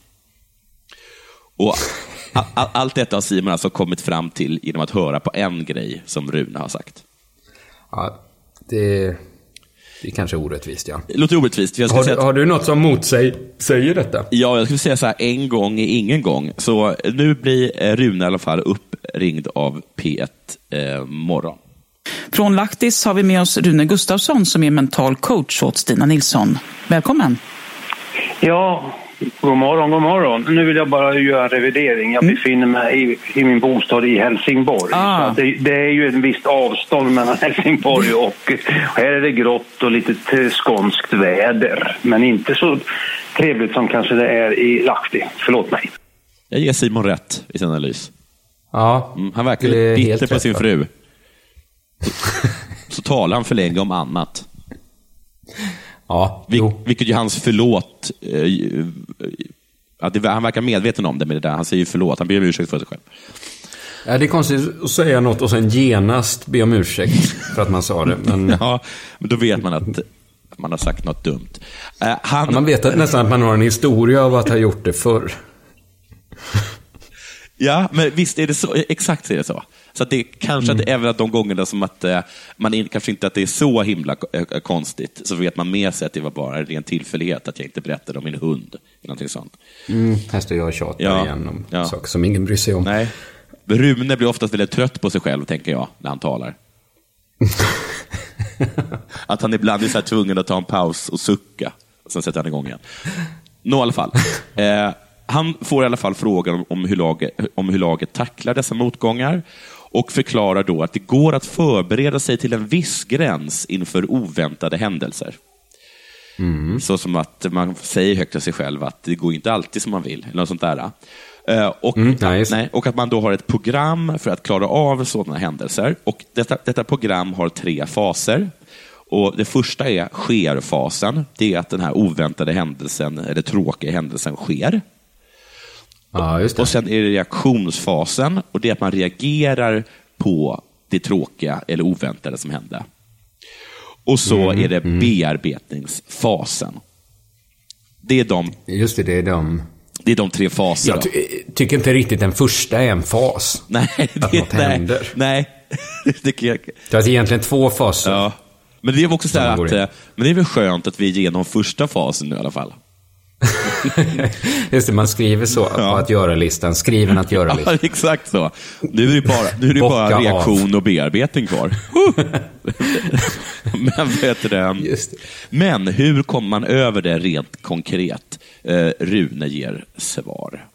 Och allt detta har Simon alltså kommit fram till genom att höra på en grej som Rune har sagt. Ja, det, det är kanske orättvist, ja. Det låter orättvist. Jag Har, du- att, har du något som motsäger detta? ja, jag skulle säga så här, en gång är ingen gång. Så nu blir eh, Rune i alla fall uppringd av P1 eh, Morgon. Från Laktis har vi med oss Rune Gustafsson som är mental coach åt Stina Nilsson. Välkommen! Ja, god morgon, god morgon. Nu vill jag bara göra en revidering. Jag befinner mig i, i min bostad i Helsingborg. Ah. Det, det är ju ett visst avstånd mellan Helsingborg och här är det grått och lite skånskt väder. Men inte så trevligt som kanske det är i Lahti. Förlåt mig. Jag ger Simon rätt i sin analys. Ja, Mm, han verkar bitter på rätt, sin fru. Så talar han för länge om annat. Ja, Vil, jo. vilket ju hans förlåt... Eh, eh, att det, han verkar medveten om det med det där. Han säger ju förlåt. Han ber om ursäkt för sig själv. Ja, det är konstigt att säga något och sen genast be om ursäkt för att man sa det. Men Ja, men då vet man att man har sagt något dumt. Eh, han, man vet att, nästan att man har en historia av att ha gjort det förr. Ja, men visst är det så. Exakt så är det så. Så det är kanske att även att de gångerna som att eh, man in, kanske inte att det är så himla eh, konstigt, så vet man med sig att det var bara en ren tillfällighet att jag inte berättade om min hund. Eller någonting sånt. Mm, här står jag och tjatar Ja, igen om ja. saker som ingen bryr sig om. Nej. Rune blir oftast väldigt trött på sig själv, tänker jag, när han talar. att han ibland är så tvungen att ta en paus och sucka. Och sen sätter han igång igen. Nå, i alla fall. Eh, han får i alla fall frågan om, hur laget, om hur laget tacklar dessa motgångar och förklarar då att det går att förbereda sig till en viss gräns inför oväntade händelser. Så som att man säger högt till sig själv att det går inte alltid som man vill. Eller något sånt där. Eh, och, Mm, det. nej, och att man då har ett program för att klara av sådana händelser. Och detta, detta program har tre faser. Och Det första är sker-fasen. Det är att den här oväntade händelsen, eller tråkiga händelsen, sker. Ja. Och sen är det reaktionsfasen och det är att man reagerar på det tråkiga eller oväntade som hände. Och så är det bearbetningsfasen. Det är, de, Just det, det är de... det är de tre faserna. Jag ty tycker inte riktigt den första är en fas. nej, att det, något nej, händer. nej. det jag. Det är egentligen två faser. Ja. Men det är också så här Som går att, in. eh, men det är väl skönt att vi är igenom första fasen nu i alla fall. Just det, man skriver så på Ja. att göra-listan. Skriven att Ja, göra-listan. exakt så. Nu är det bara, nu är det bara Bocka av. reaktion och bearbetning kvar. Men, vet du det? Just det. Men hur kommer man över det rent konkret? Eh, Rune ger svar.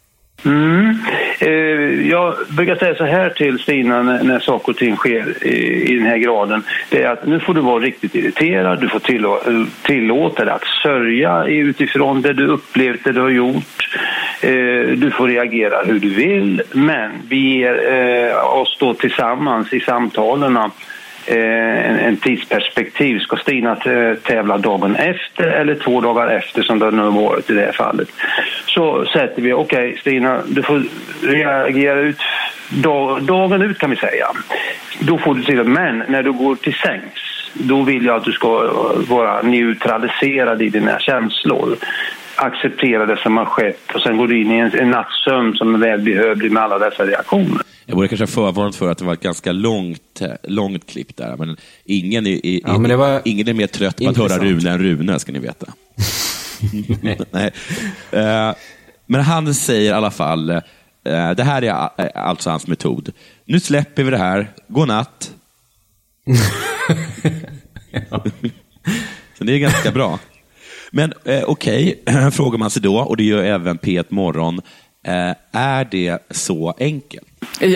Mm. Eh, jag brukar säga så här till Stina när, när saker och ting sker i, i den här graden. Det är att nu får du vara riktigt irriterad, du får tillå, tillåta dig att sörja utifrån det du upplevt, det du har gjort. Eh, du får reagera hur du vill, men vi ger eh, oss då tillsammans i samtalen Eh, en, en tidsperspektiv. Ska Stina tävla dagen efter eller två dagar efter som det nu har varit i det här fallet? Så sätter vi, okej Stina, du får reagera ut dag, dagen ut kan vi säga. Då får du till men när du går till sängs, då vill jag att du ska eh, vara neutraliserad i dina känslor acceptera det som har skett och sen går du in i en, en nattsömn som är välbehövlig med alla dessa reaktioner. Jag borde kanske ha förvarnat för att det var ett ganska långt, eh, långt klipp där, men ingen är, Ja, men var ingen är mer trött på att höra. Rune än Rune, ska ni veta. Nej. Eh, Men han säger i alla fall, eh, det här är alltså hans metod. Nu släpper vi det här, god natt. Så det är ganska bra. Men eh, okej, frågar man sig då, och det gör även P1 Morgon, är det så enkelt?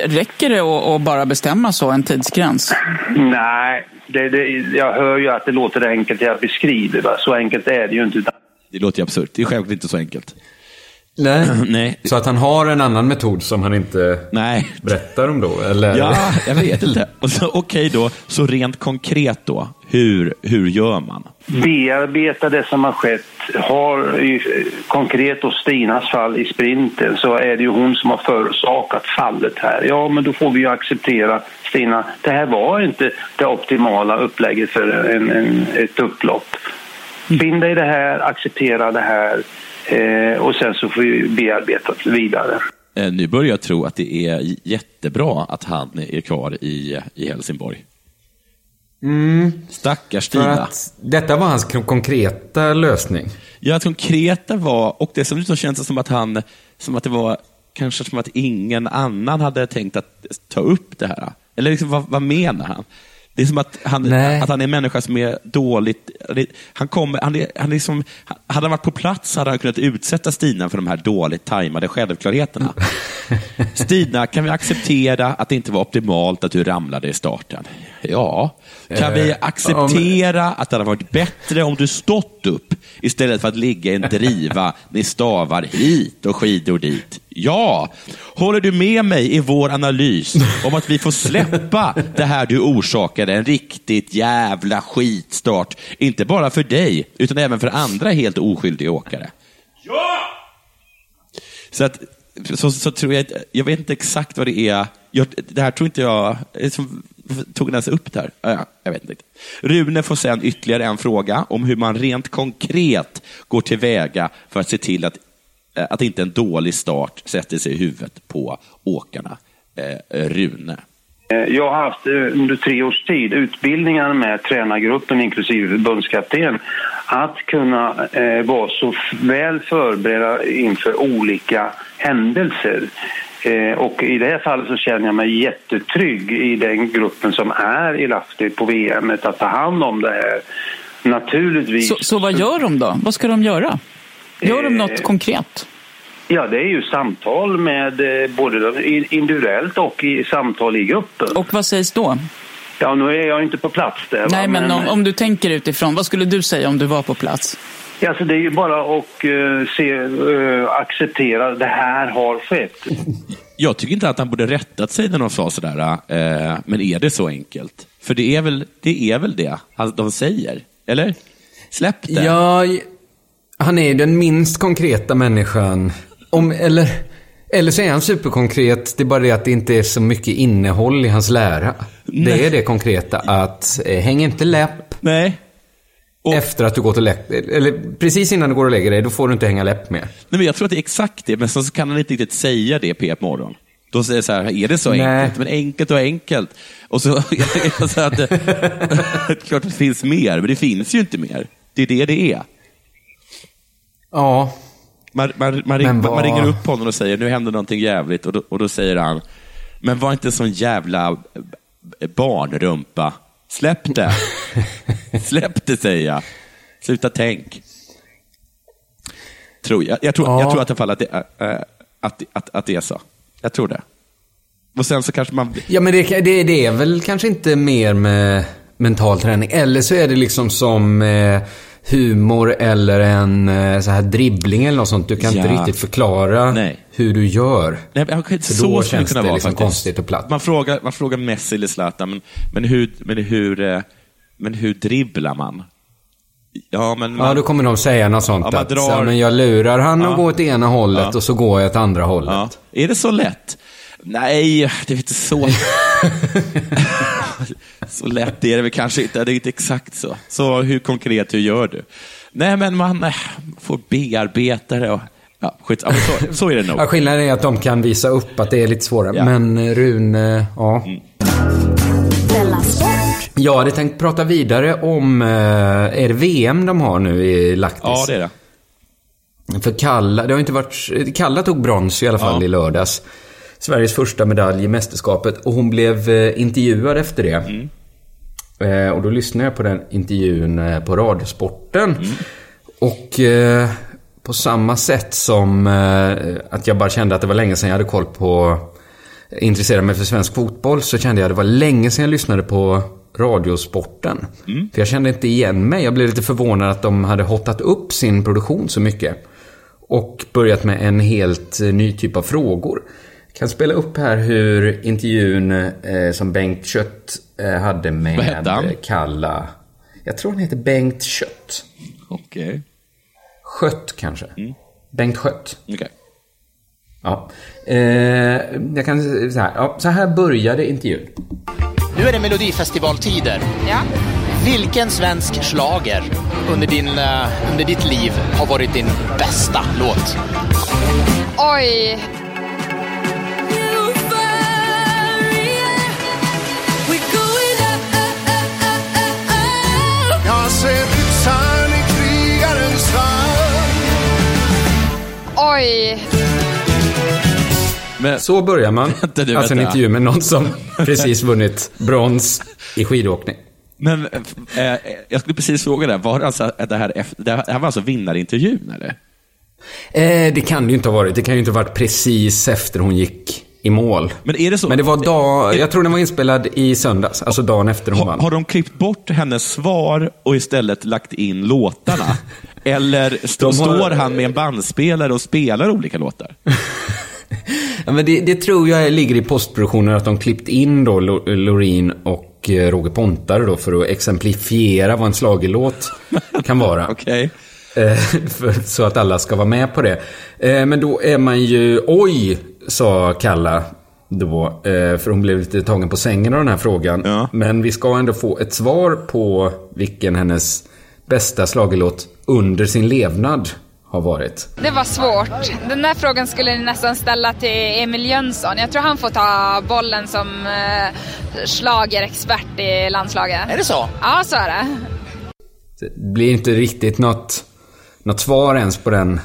Räcker det att, bara bestämma så, en tidsgräns? Nej, det, det, jag hör ju att det låter enkelt jag beskriver. Va? Så enkelt är det ju inte. utan- Det låter ju absurt. Det är självklart inte så enkelt. Nej. Nej. Så att han har en annan metod som han inte Nej. berättar om då? Eller? Ja, jag vet inte. Och så, Okej då, så rent konkret då, hur, hur gör man? Bearbeta det som har skett. Har i, konkret och Stinas fall i sprinten så är det ju hon som har förorsakat fallet här. Ja, men då får vi ju acceptera Stina. Det här var inte det optimala upplägget för en, en, ett upplopp. Finn dig i det här, acceptera det här och sen så får vi bearbeta vidare. Eh, nu börjar jag tro att det är jättebra att han är kvar i, i Helsingborg. Stackars För Stina. att detta var hans kon- konkreta lösning. Ja, att konkreta var, och dessutom känns det som att han, som att det var kanske som att ingen annan hade tänkt att ta upp det här. Eller liksom, vad, vad menar han? Det är som att han, Nej. att han är en människa som är dåligt... Han kommer, han är, han är som, hade han varit på plats hade han kunnat utsätta Stina för de här dåligt tajmade självklarheterna. Stina, kan vi acceptera att det inte var optimalt att du ramlade i starten? Ja. Kan vi Eh, acceptera att det hade varit bättre om du stått upp istället för att ligga i en driva med stavar hit och skidor dit? Ja. Håller du med mig i vår analys om att vi får släppa det här du orsakade, en riktigt jävla skitstart, inte bara för dig, utan även för andra helt oskyldiga åkare? Så, att, så, så tror jag, jag vet inte exakt vad det är. Jag, det här tror inte jag, liksom, tog den ens upp där? Ja, ja, jag vet inte. Rune får sen ytterligare en fråga om hur man rent konkret går tillväga för att se till att, att inte en dålig start sätter sig i huvudet på åkarna. Eh, Rune. Eh, Jag har haft eh, under tre års tid utbildningar med tränargruppen inklusive förbundskapten att kunna eh, vara så väl förberedda inför olika händelser. Eh, och I det här fallet så känner jag mig jättetrygg i den gruppen som är i Lahti på VM att ta hand om det här. Naturligtvis... Så, så vad gör de då? Vad ska de göra? Gör de något Eh, konkret? Ja, det är ju samtal med eh, både individuellt och i samtal i gruppen. Och vad sägs då? Ja, nu är jag inte på plats där. Nej, men om, om du tänker utifrån, vad skulle du säga om du var på plats? Ja, Alltså det är ju bara att eh, se, eh, acceptera det här har skett. Jag tycker inte att han borde rättat sig när de sa sådär, eh, men är det så enkelt? För det är väl det, är väl det han- de säger? Eller? Släpp det. Ja, han är ju den minst konkreta människan. Om, eller, eller så är han superkonkret. Det är bara det att det inte är så mycket innehåll i hans lära. Det är det konkreta att eh, häng inte läpp Nej. Och- efter att du gått och läggt Eller precis innan du går och lägger dig, då får du inte hänga läpp mer. Nej, men jag tror att det är exakt det, men så så kan han inte riktigt säga det på P1 Morgon. Då säger så här, är det så Nej. enkelt? Men enkelt och enkelt. Och så, så att, det- klart att det finns mer, men det finns ju inte mer. Det är det det är. Ja, Man, man, man, ring, Men man ringer upp honom och säger, nu händer någonting jävligt. Och då, och då säger han, men var inte en sån jävla barnrumpa. Släpp det. Släpp det, säger jag. Sluta tänk. Tror jag. Jag tror, Ja. jag tror att, i alla fall att, det, äh, att, att, att det är så. Jag tror det. Och sen så kanske man... Ja, men det, det, det är väl kanske inte mer med mental träning. Eller så är det liksom som eh, humor eller en eh, så här dribbling eller något sånt. Du kan inte Ja. riktigt förklara Nej. hur du gör. Nej, men, okej, För så då det känns det vara liksom konstigt och platt. Man frågar, man frågar Messi eller Zlatan, men, men, hur, men, hur, eh, men hur dribblar man? Ja, men man, Ja, då kommer de säga något sånt Ja, man att drar- ja, men jag lurar han Ja. att gå åt ena hållet Ja. och så går jag åt andra hållet. ja. Är det så lätt? Nej, det är inte så. så lätt är det väl kanske inte. Det är inte exakt så. Så hur konkret, hur gör du? Nej, men man eh, får bearbeta det. Och, ja, skit, så, så är det nog. Ja, skillnaden är att de kan visa upp att det är lite svårare. Ja. Men eh, Rune, ja. Mm. Jag hade tänkt prata vidare om, eh, är det VM de har nu i Lahtis? Ja, det är det. För Kalla, det har inte varit, Kalla tog brons i alla fall Ja. i lördags. Sveriges första medalj i mästerskapet och hon blev eh, intervjuad efter det. Mm. Eh, och då lyssnade jag på den intervjun eh, på Radiosporten. Mm. Och eh, på samma sätt som eh, att jag bara kände att det var länge sedan jag hade koll på intresserade mig för svensk fotboll så kände jag att det var länge sedan jag lyssnade på Radiosporten. För jag kände inte igen mig. Jag blev lite förvånad att de hade hottat upp sin produktion så mycket. Och börjat med en helt ny typ av frågor. Kan spela upp här hur intervjun eh, som Bengt Kött eh, hade med Kalla. Jag tror han heter Bengt Kött. Okej. Skött kanske. Bengt Skött. Okej. Ja. Eh, jag kan så här, ja, så här började intervjun. Nu är det Melodifestivaltider. Ja. Vilken svensk slager under, din, eh, under ditt liv har varit din bästa låt? Oj. Oj. Men, Så börjar man. Vänta nu, alltså en intervju med någon som precis vunnit brons i skidåkning. men eh, jag skulle precis fråga det. Var det, alltså, det, här, efter- det här var alltså vinnarintervjun, eller? Eh, det kan det ju inte ha varit. Det kan ju inte ha varit precis efter hon gick i mål. Men är det så? Men det var dag... Jag tror den var inspelad i söndags. Alltså dagen efter hon Har, vann. har de klippt bort hennes svar och istället lagt in låtarna? Eller st- har- står han med en bandspelare och spelar olika låtar? Ja, men det, det tror jag ligger i postproduktionen att de klippt in då Lo- Loreen och eh, Roger Pontare då för att exemplifiera vad en schlagerlåt kan vara. Okej. Eh, så att alla ska vara med på det. Eh, men då är man ju... Oj, sa Kalla då. För hon blev lite tagen på sängen av den här frågan. Ja. Men vi ska ändå få ett svar på vilken hennes bästa schlagerlåt under sin levnad har varit. Det var svårt. Den där frågan skulle ni nästan ställa till Emil Jönsson. Jag tror han får ta bollen som eh, schlagerexpert i landslaget. Är det så? Ja, så är det. Det blir inte riktigt något, något svar ens på den,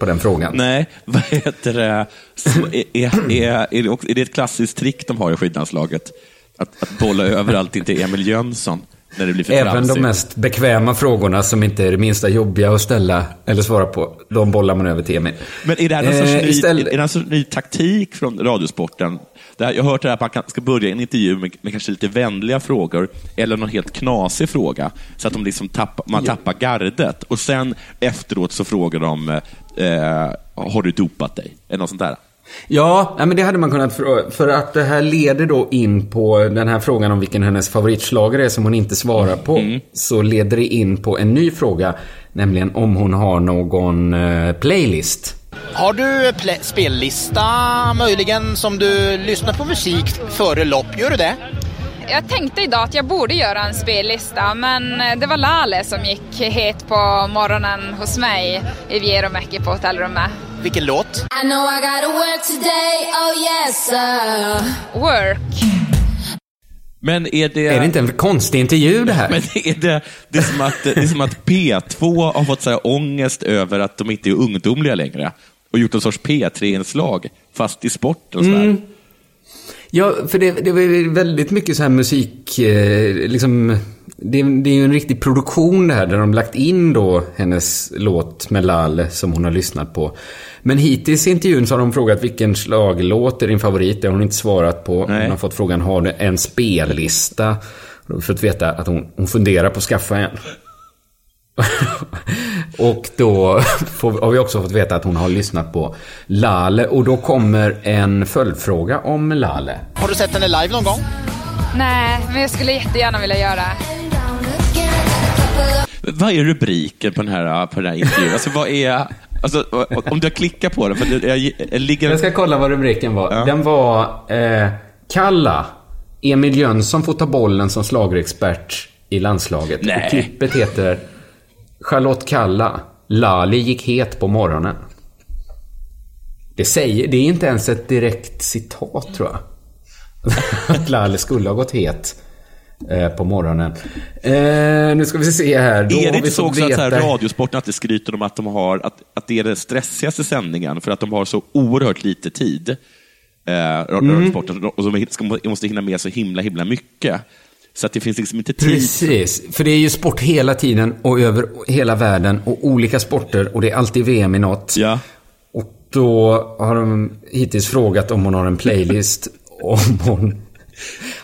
på den frågan. Nej, vad heter det? Så är, är, är det ett klassiskt trick de har i skidlandslaget? Att, att bolla över allting till Emil Jönsson när det blir för Även tramsigt? de mest bekväma frågorna som inte är det minsta jobbiga att ställa eller svara på, de bollar man över till Emil. Men är det här någon sorts, Eh, ny, istället- är det någon sorts ny taktik från Radiosporten? Det här, jag har hört det här att man ska börja en intervju med, med kanske lite vänliga frågor eller någon helt knasig fråga så att de liksom tappar, man tappar gardet. Och sen efteråt så frågar de, eh, har du dopat dig? Eller något sånt där. Ja, men det hade man kunnat fråga. För att det här leder då in på den här frågan om vilken hennes favoritschlager är som hon inte svarar på. Mm. Så leder det in på en ny fråga. Nämligen om hon har någon eh, playlist. Har du spellista möjligen som du lyssnar på musik före lopp? Gör du det? Jag tänkte idag att jag borde göra en spellista, men eh, det var Lale som gick het på morgonen hos mig i Vierumäki på hotellrummet. Vilken låt? I know I gotta work today, oh yes sir. Work. Men är det... Är det inte en konstig intervju det här? Men är det, det, är som att, det är som att P2 har fått så här ångest över att de inte är ungdomliga längre och gjort en sorts P3-inslag, fast i sport och sådär. Mm. Ja, för det, det var väldigt mycket så här musik, eh, liksom, det, det är ju en riktig produktion det här, där de lagt in då hennes låt med Lale som hon har lyssnat på. Men hittills i intervjun så har de frågat vilken slaglåt är din favorit, det har hon inte svarat på. Nej. Hon har fått frågan, har du en spellista? Då har vi fått veta att hon, hon funderar på att skaffa en. och då får, har vi också fått veta att hon har lyssnat på Lale. Och då kommer en följdfråga om Lale. Har du sett henne live någon gång? Nej, men jag skulle jättegärna vilja göra. Vad är rubriken på den här, på den här intervjun? Alltså, vad är... Alltså, om du klickar på den, för det, jag, jag ligger... Jag ska kolla vad rubriken var. Ja. Den var eh, Kalla. Emil Jönsson får ta bollen som slagerexpert i landslaget. Nej. Och klippet heter Charlotte Kalla. Lali gick het på morgonen. Det, säger, det är inte ens ett direkt citat tror jag. Att Lali skulle ha gått het eh, på morgonen. Eh, nu ska vi se här. Då är det inte så också att här, Radiosporten alltid skryter om att, de har, att, att det är den stressigaste sändningen för att de har så oerhört lite tid? Eh, Radiosporten, och de ska- måste hinna med så himla, himla mycket. Så att det finns liksom inte tid. Precis, för det är ju sport hela tiden och över hela världen och olika sporter och det är alltid VM i något. Ja. Och då har de hittills frågat om hon har en playlist, om hon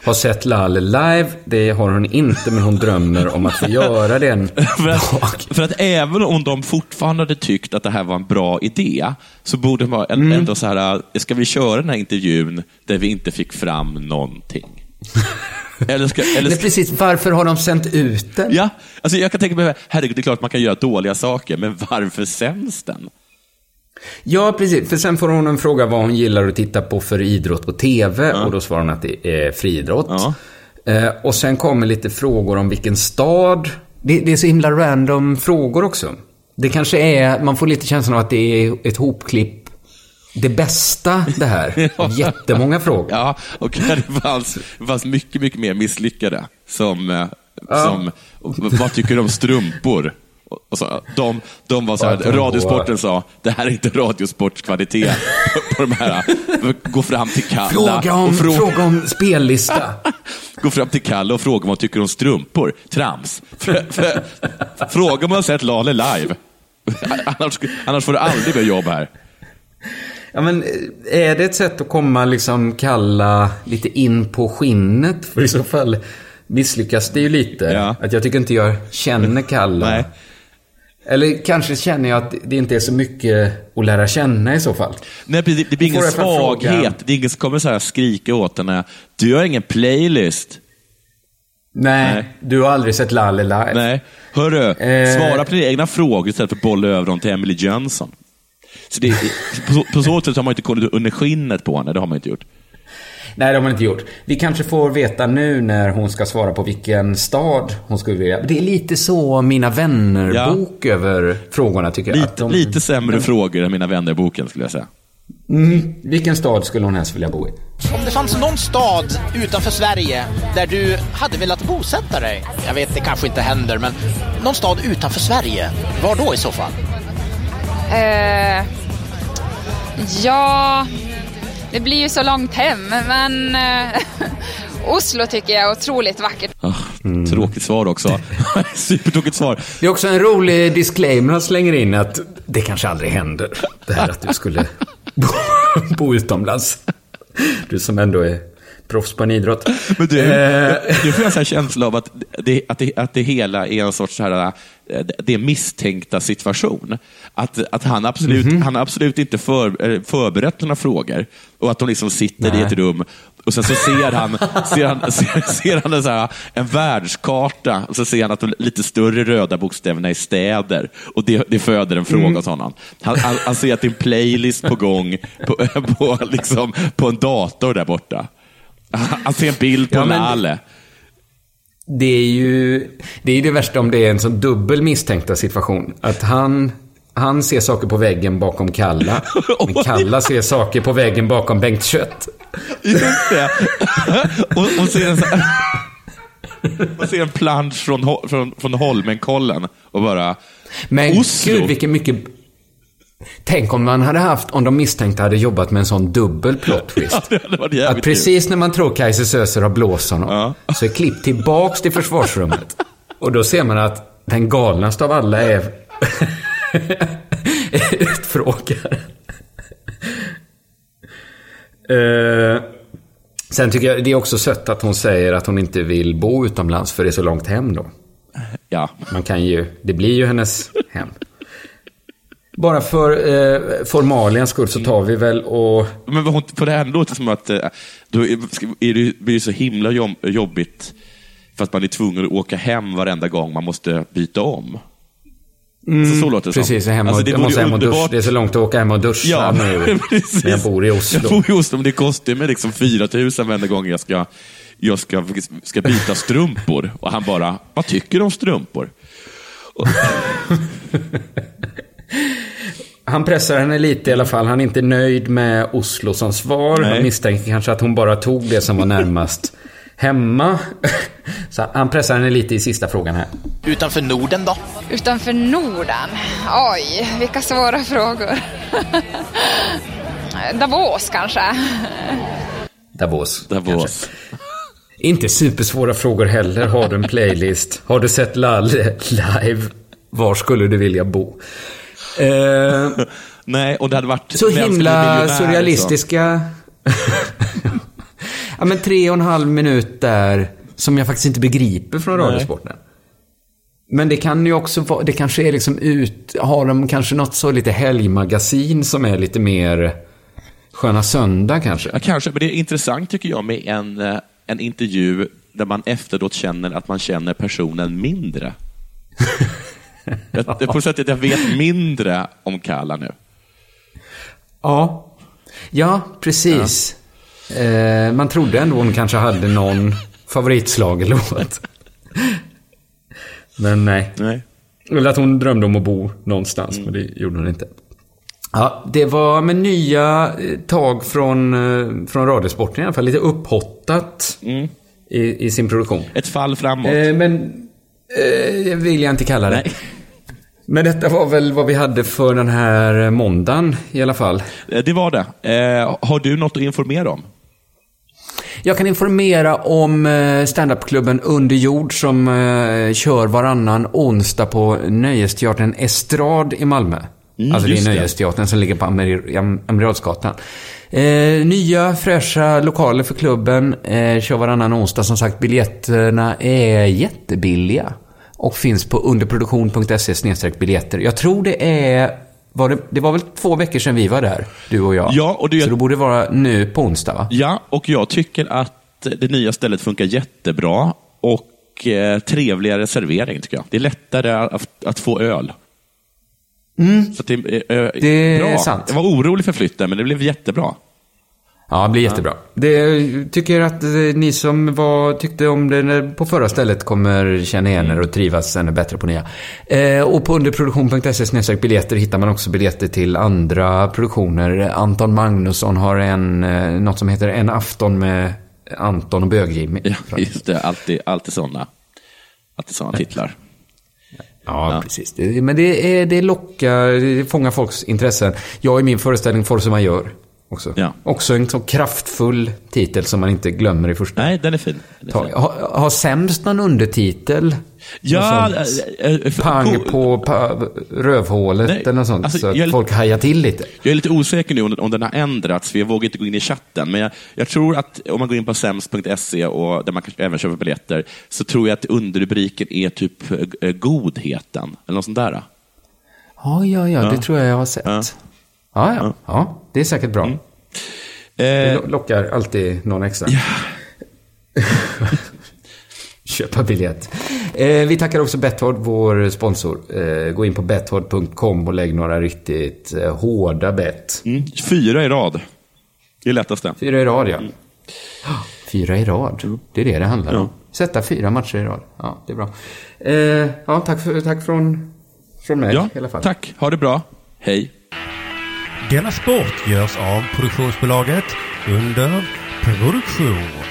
har sett Lalle live. Det har hon inte, men hon drömmer om att få göra det en För att, för att även om de fortfarande hade tyckt att det här var en bra idé, så borde man Mm. ändå så här, ska vi köra den här intervjun där vi inte fick fram någonting? Eller ska, eller ska, precis, varför har de sänt ut den? ja, alltså jag kan tänka mig, herregud, det är klart att man kan göra dåliga saker, men varför sänds den? Ja, precis. För sen får hon en fråga vad hon gillar att titta på för idrott på TV. Och då svarar hon att det är friidrott. Ja. Eh, och sen kommer lite frågor om vilken stad. Det, det är så himla random frågor också. Det kanske är, man får lite känslan av att det är ett hopklipp. Det bästa det här. Jättemånga frågor. Ja, och det fanns, det fanns mycket, mycket mer misslyckade. Som, eh, Ja. som vad tycker du om strumpor? Och- Och så, de, de var så här, Radiosporten sa, det här är inte Radiosportskvalitet på, på de här. Gå fram till Kalla Fråga om, och frå- fråga om spellista. Gå fram till Kalle och fråga vad han tycker om strumpor. Trams. För, för, fråga om han sett Lale live. Annars, annars får du aldrig mer jobb här. Ja, men eh, är det ett sätt att komma liksom kalla lite in på skinnet? För i så fall misslyckas det ju lite. Ja. Att jag tycker inte jag känner Kalla. Nej. Eller kanske känner jag att det inte är så mycket att lära känna i så fall. Nej, precis. det blir ingen svaghet. Det är ingen som kommer så här skrika åt henne. Du har ingen playlist. Nej, Nej. du har aldrig sett Lalle live. Nej. Hörru, Eh. svara på dina egna frågor istället för att bolla över dem till Emily Jönsson. Så det, på, så- på så sätt har man inte kollat under skinnet på henne. Det har man inte gjort. Nej, det har man inte gjort. Vi kanske får veta nu när hon ska svara på vilken stad hon skulle vilja. Det är lite så Mina vänner-bok över frågorna tycker jag. Att Lite, de- lite sämre frågor än mina vänner-boken skulle jag säga. Mm, vilken stad skulle hon helst vilja bo i? Om det fanns någon stad utanför Sverige där du hade velat bosätta dig. Jag vet, det kanske inte händer, men någon stad utanför Sverige. Var då i så fall? Eh, ja, det blir ju så långt hem, men eh, Oslo tycker jag är otroligt vackert. Ah, Mm. Tråkigt svar också. Supertråkigt svar. Det är också en rolig disclaimer han slänger in att det kanske aldrig händer. Det här att du skulle bo, bo utomlands. Du som ändå är proffs på en idrott. Men du, du får en känsla av att det, att, det, att det hela är en sorts så här, eh, det misstänkta situation. Att, att han, absolut, Mhm. han har absolut inte för, eh, förberett några frågor och att de liksom sitter i Nej. ett rum och sen så ser han, ser han, ser, ser han en, så här, en världskarta och så ser han att de lite större röda bokstäverna är städer och det, det föder en fråga Mm. hos honom. Han, han, han ser att det är en playlist på gång på, på, liksom, på en dator där borta. Han ser en bild på Ja, men- Lalle. Det är ju det, är det värsta om det är en sån dubbel misstänkta situation. Att han, han ser saker på väggen bakom Kalla. Men Kalla ser saker på väggen bakom Bengt Kött. Just det. och, och ser en, och ser en plansch från, från, från Holmenkollen och bara... Men Oslo? gud vilken mycket... Tänk om man hade haft, om de misstänkta hade jobbat med en sån dubbel plot twist. Ja, det hade Att precis när man tror Kaiser Sözer har blåst honom, så är klipp tillbaks till försvarsrummet. Och då ser man att den galnaste av alla är, är utfrågaren. Eh, sen tycker jag det är också sött att hon säger att hon inte vill bo utomlands för det är så långt hem då. Ja. Man kan ju, det blir ju hennes hem. Bara för eh, formaliens skull så tar vi väl och... Men på det här låter som att eh, då är, det, blir det så himla jobb, jobbigt för att man är tvungen att åka hem varenda gång man måste byta om. Mm, så, så låter det precis, som. hem och, Alltså, det jag måste hem och duscha. Det är så långt att åka hem och duscha Ja, nu. precis. När jag bor i Oslo. Jag bor i Oslo, men det kostar mig liksom 4 000 varenda gång jag ska, jag ska, ska byta strumpor. Och han bara, vad tycker du om strumpor? Han pressar henne lite i alla fall. Han är inte nöjd med Oslo som svar. Nej. Han misstänker kanske att hon bara tog det som var närmast hemma. Så han pressar henne lite i sista frågan här. Utanför Norden då? Utanför Norden? Oj, vilka svåra frågor. Davos kanske? Davos. Davos. kanske. Inte supersvåra frågor heller. Har du en playlist? Har du sett Lalle live? Var skulle du vilja bo? Eh, nej, och det hade varit... så himla liksom? surrealistiska... ja, men tre och en halv minut där som jag faktiskt inte begriper från. Radiosporten. Men det kan ju också vara, det kanske är liksom ut, har de kanske något så lite helgmagasin som är lite mer Sköna Söndag kanske? Ja, kanske, men det är intressant tycker jag med en, eh, en intervju där man efteråt känner att man känner personen mindre. jag, är på sätt att jag vet mindre om Kalla nu. Ja. Ja, precis. Eh, man trodde ändå hon kanske hade någon favoritslagelåt. Men nej. Nej. Eller att hon drömde om att bo någonstans, men det gjorde hon inte. Ja, det var med nya eh, tag från, eh, från Radiosporten i alla fall. Lite upphottat i, i sin produktion. Ett fall framåt. Eh, men eh, vill jag inte kalla det. Nej. Men detta var väl vad vi hade för den här måndagen i alla fall. Eh, Det var det. Eh, har du något att informera om? Jag kan informera om eh, standupklubben Under jord som eh, kör varannan onsdag på Nöjesteatern Estrad i Malmö. Mm, alltså det är. Nöjesteatern som ligger på Amiralsgatan. Eh, nya fräscha lokaler för klubben. Eh, kör varannan onsdag. Som sagt, biljetterna är jättebilliga. Och finns på underproduktion.se biljetter. Jag tror det är... Var det, det var väl två veckor sedan vi var där, du och jag? Ja, och det- Så det borde vara nu på onsdag, va? Ja, och jag tycker att det nya stället funkar jättebra och eh, trevligare servering tycker jag. Det är lättare att, att få öl. Så att det, är, eh, Det är bra. sant. Jag var orolig för flytten, men det blev jättebra. Ja, det blir jättebra. Det, tycker att eh, ni som var, tyckte om det på förra stället kommer känna igen er och trivas ännu bättre på nya. Eh, och på underproduktion.se biljetter hittar man också biljetter till andra produktioner. Anton Magnusson har en, eh, något som heter En afton med Anton och Bög-Jimmy. Ja, just det, alltid, alltid sådana alltid såna titlar. Ja, precis. Det, men det, är, det lockar, det fångar folks intressen. Jag i min föreställning Force Majeure också. Ja. Också en så kraftfull titel som man inte glömmer i första Nej, den är fin. Den är fin. ha, har sämst någon undertitel? Ja, eh, för- Pang på- på pa, rövhålet Nej, eller något sånt. alltså, så att jag folk hajar till lite. Jag är lite osäker nu om, om den har ändrats, för jag vågar inte gå in i chatten. Men jag, jag tror att om man går in på sems.se, och där man kan även köpa biljetter, så tror jag att underrubriken är typ godheten, eller något sånt där. Ja, ja, ja, Ja. det tror jag jag har sett. Ja. Ja, ja, ja. det är säkert bra. Det Eh, lo- lockar alltid någon extra. Köpa biljett. Eh, vi tackar också Betthard, vår sponsor. Eh, gå in på betthard.com och lägg några riktigt hårda bett. mm, fyra i rad. Det är lättaste. Fyra i rad, ja. Fyra i rad. Det är det det handlar om. Sätta fyra matcher i rad. Ja, det är bra. Ja, tack, för, tack från, från mig Ja, i alla fall. tack. Ha det bra. Hej. Denna sport görs av produktionsbolaget under produktion.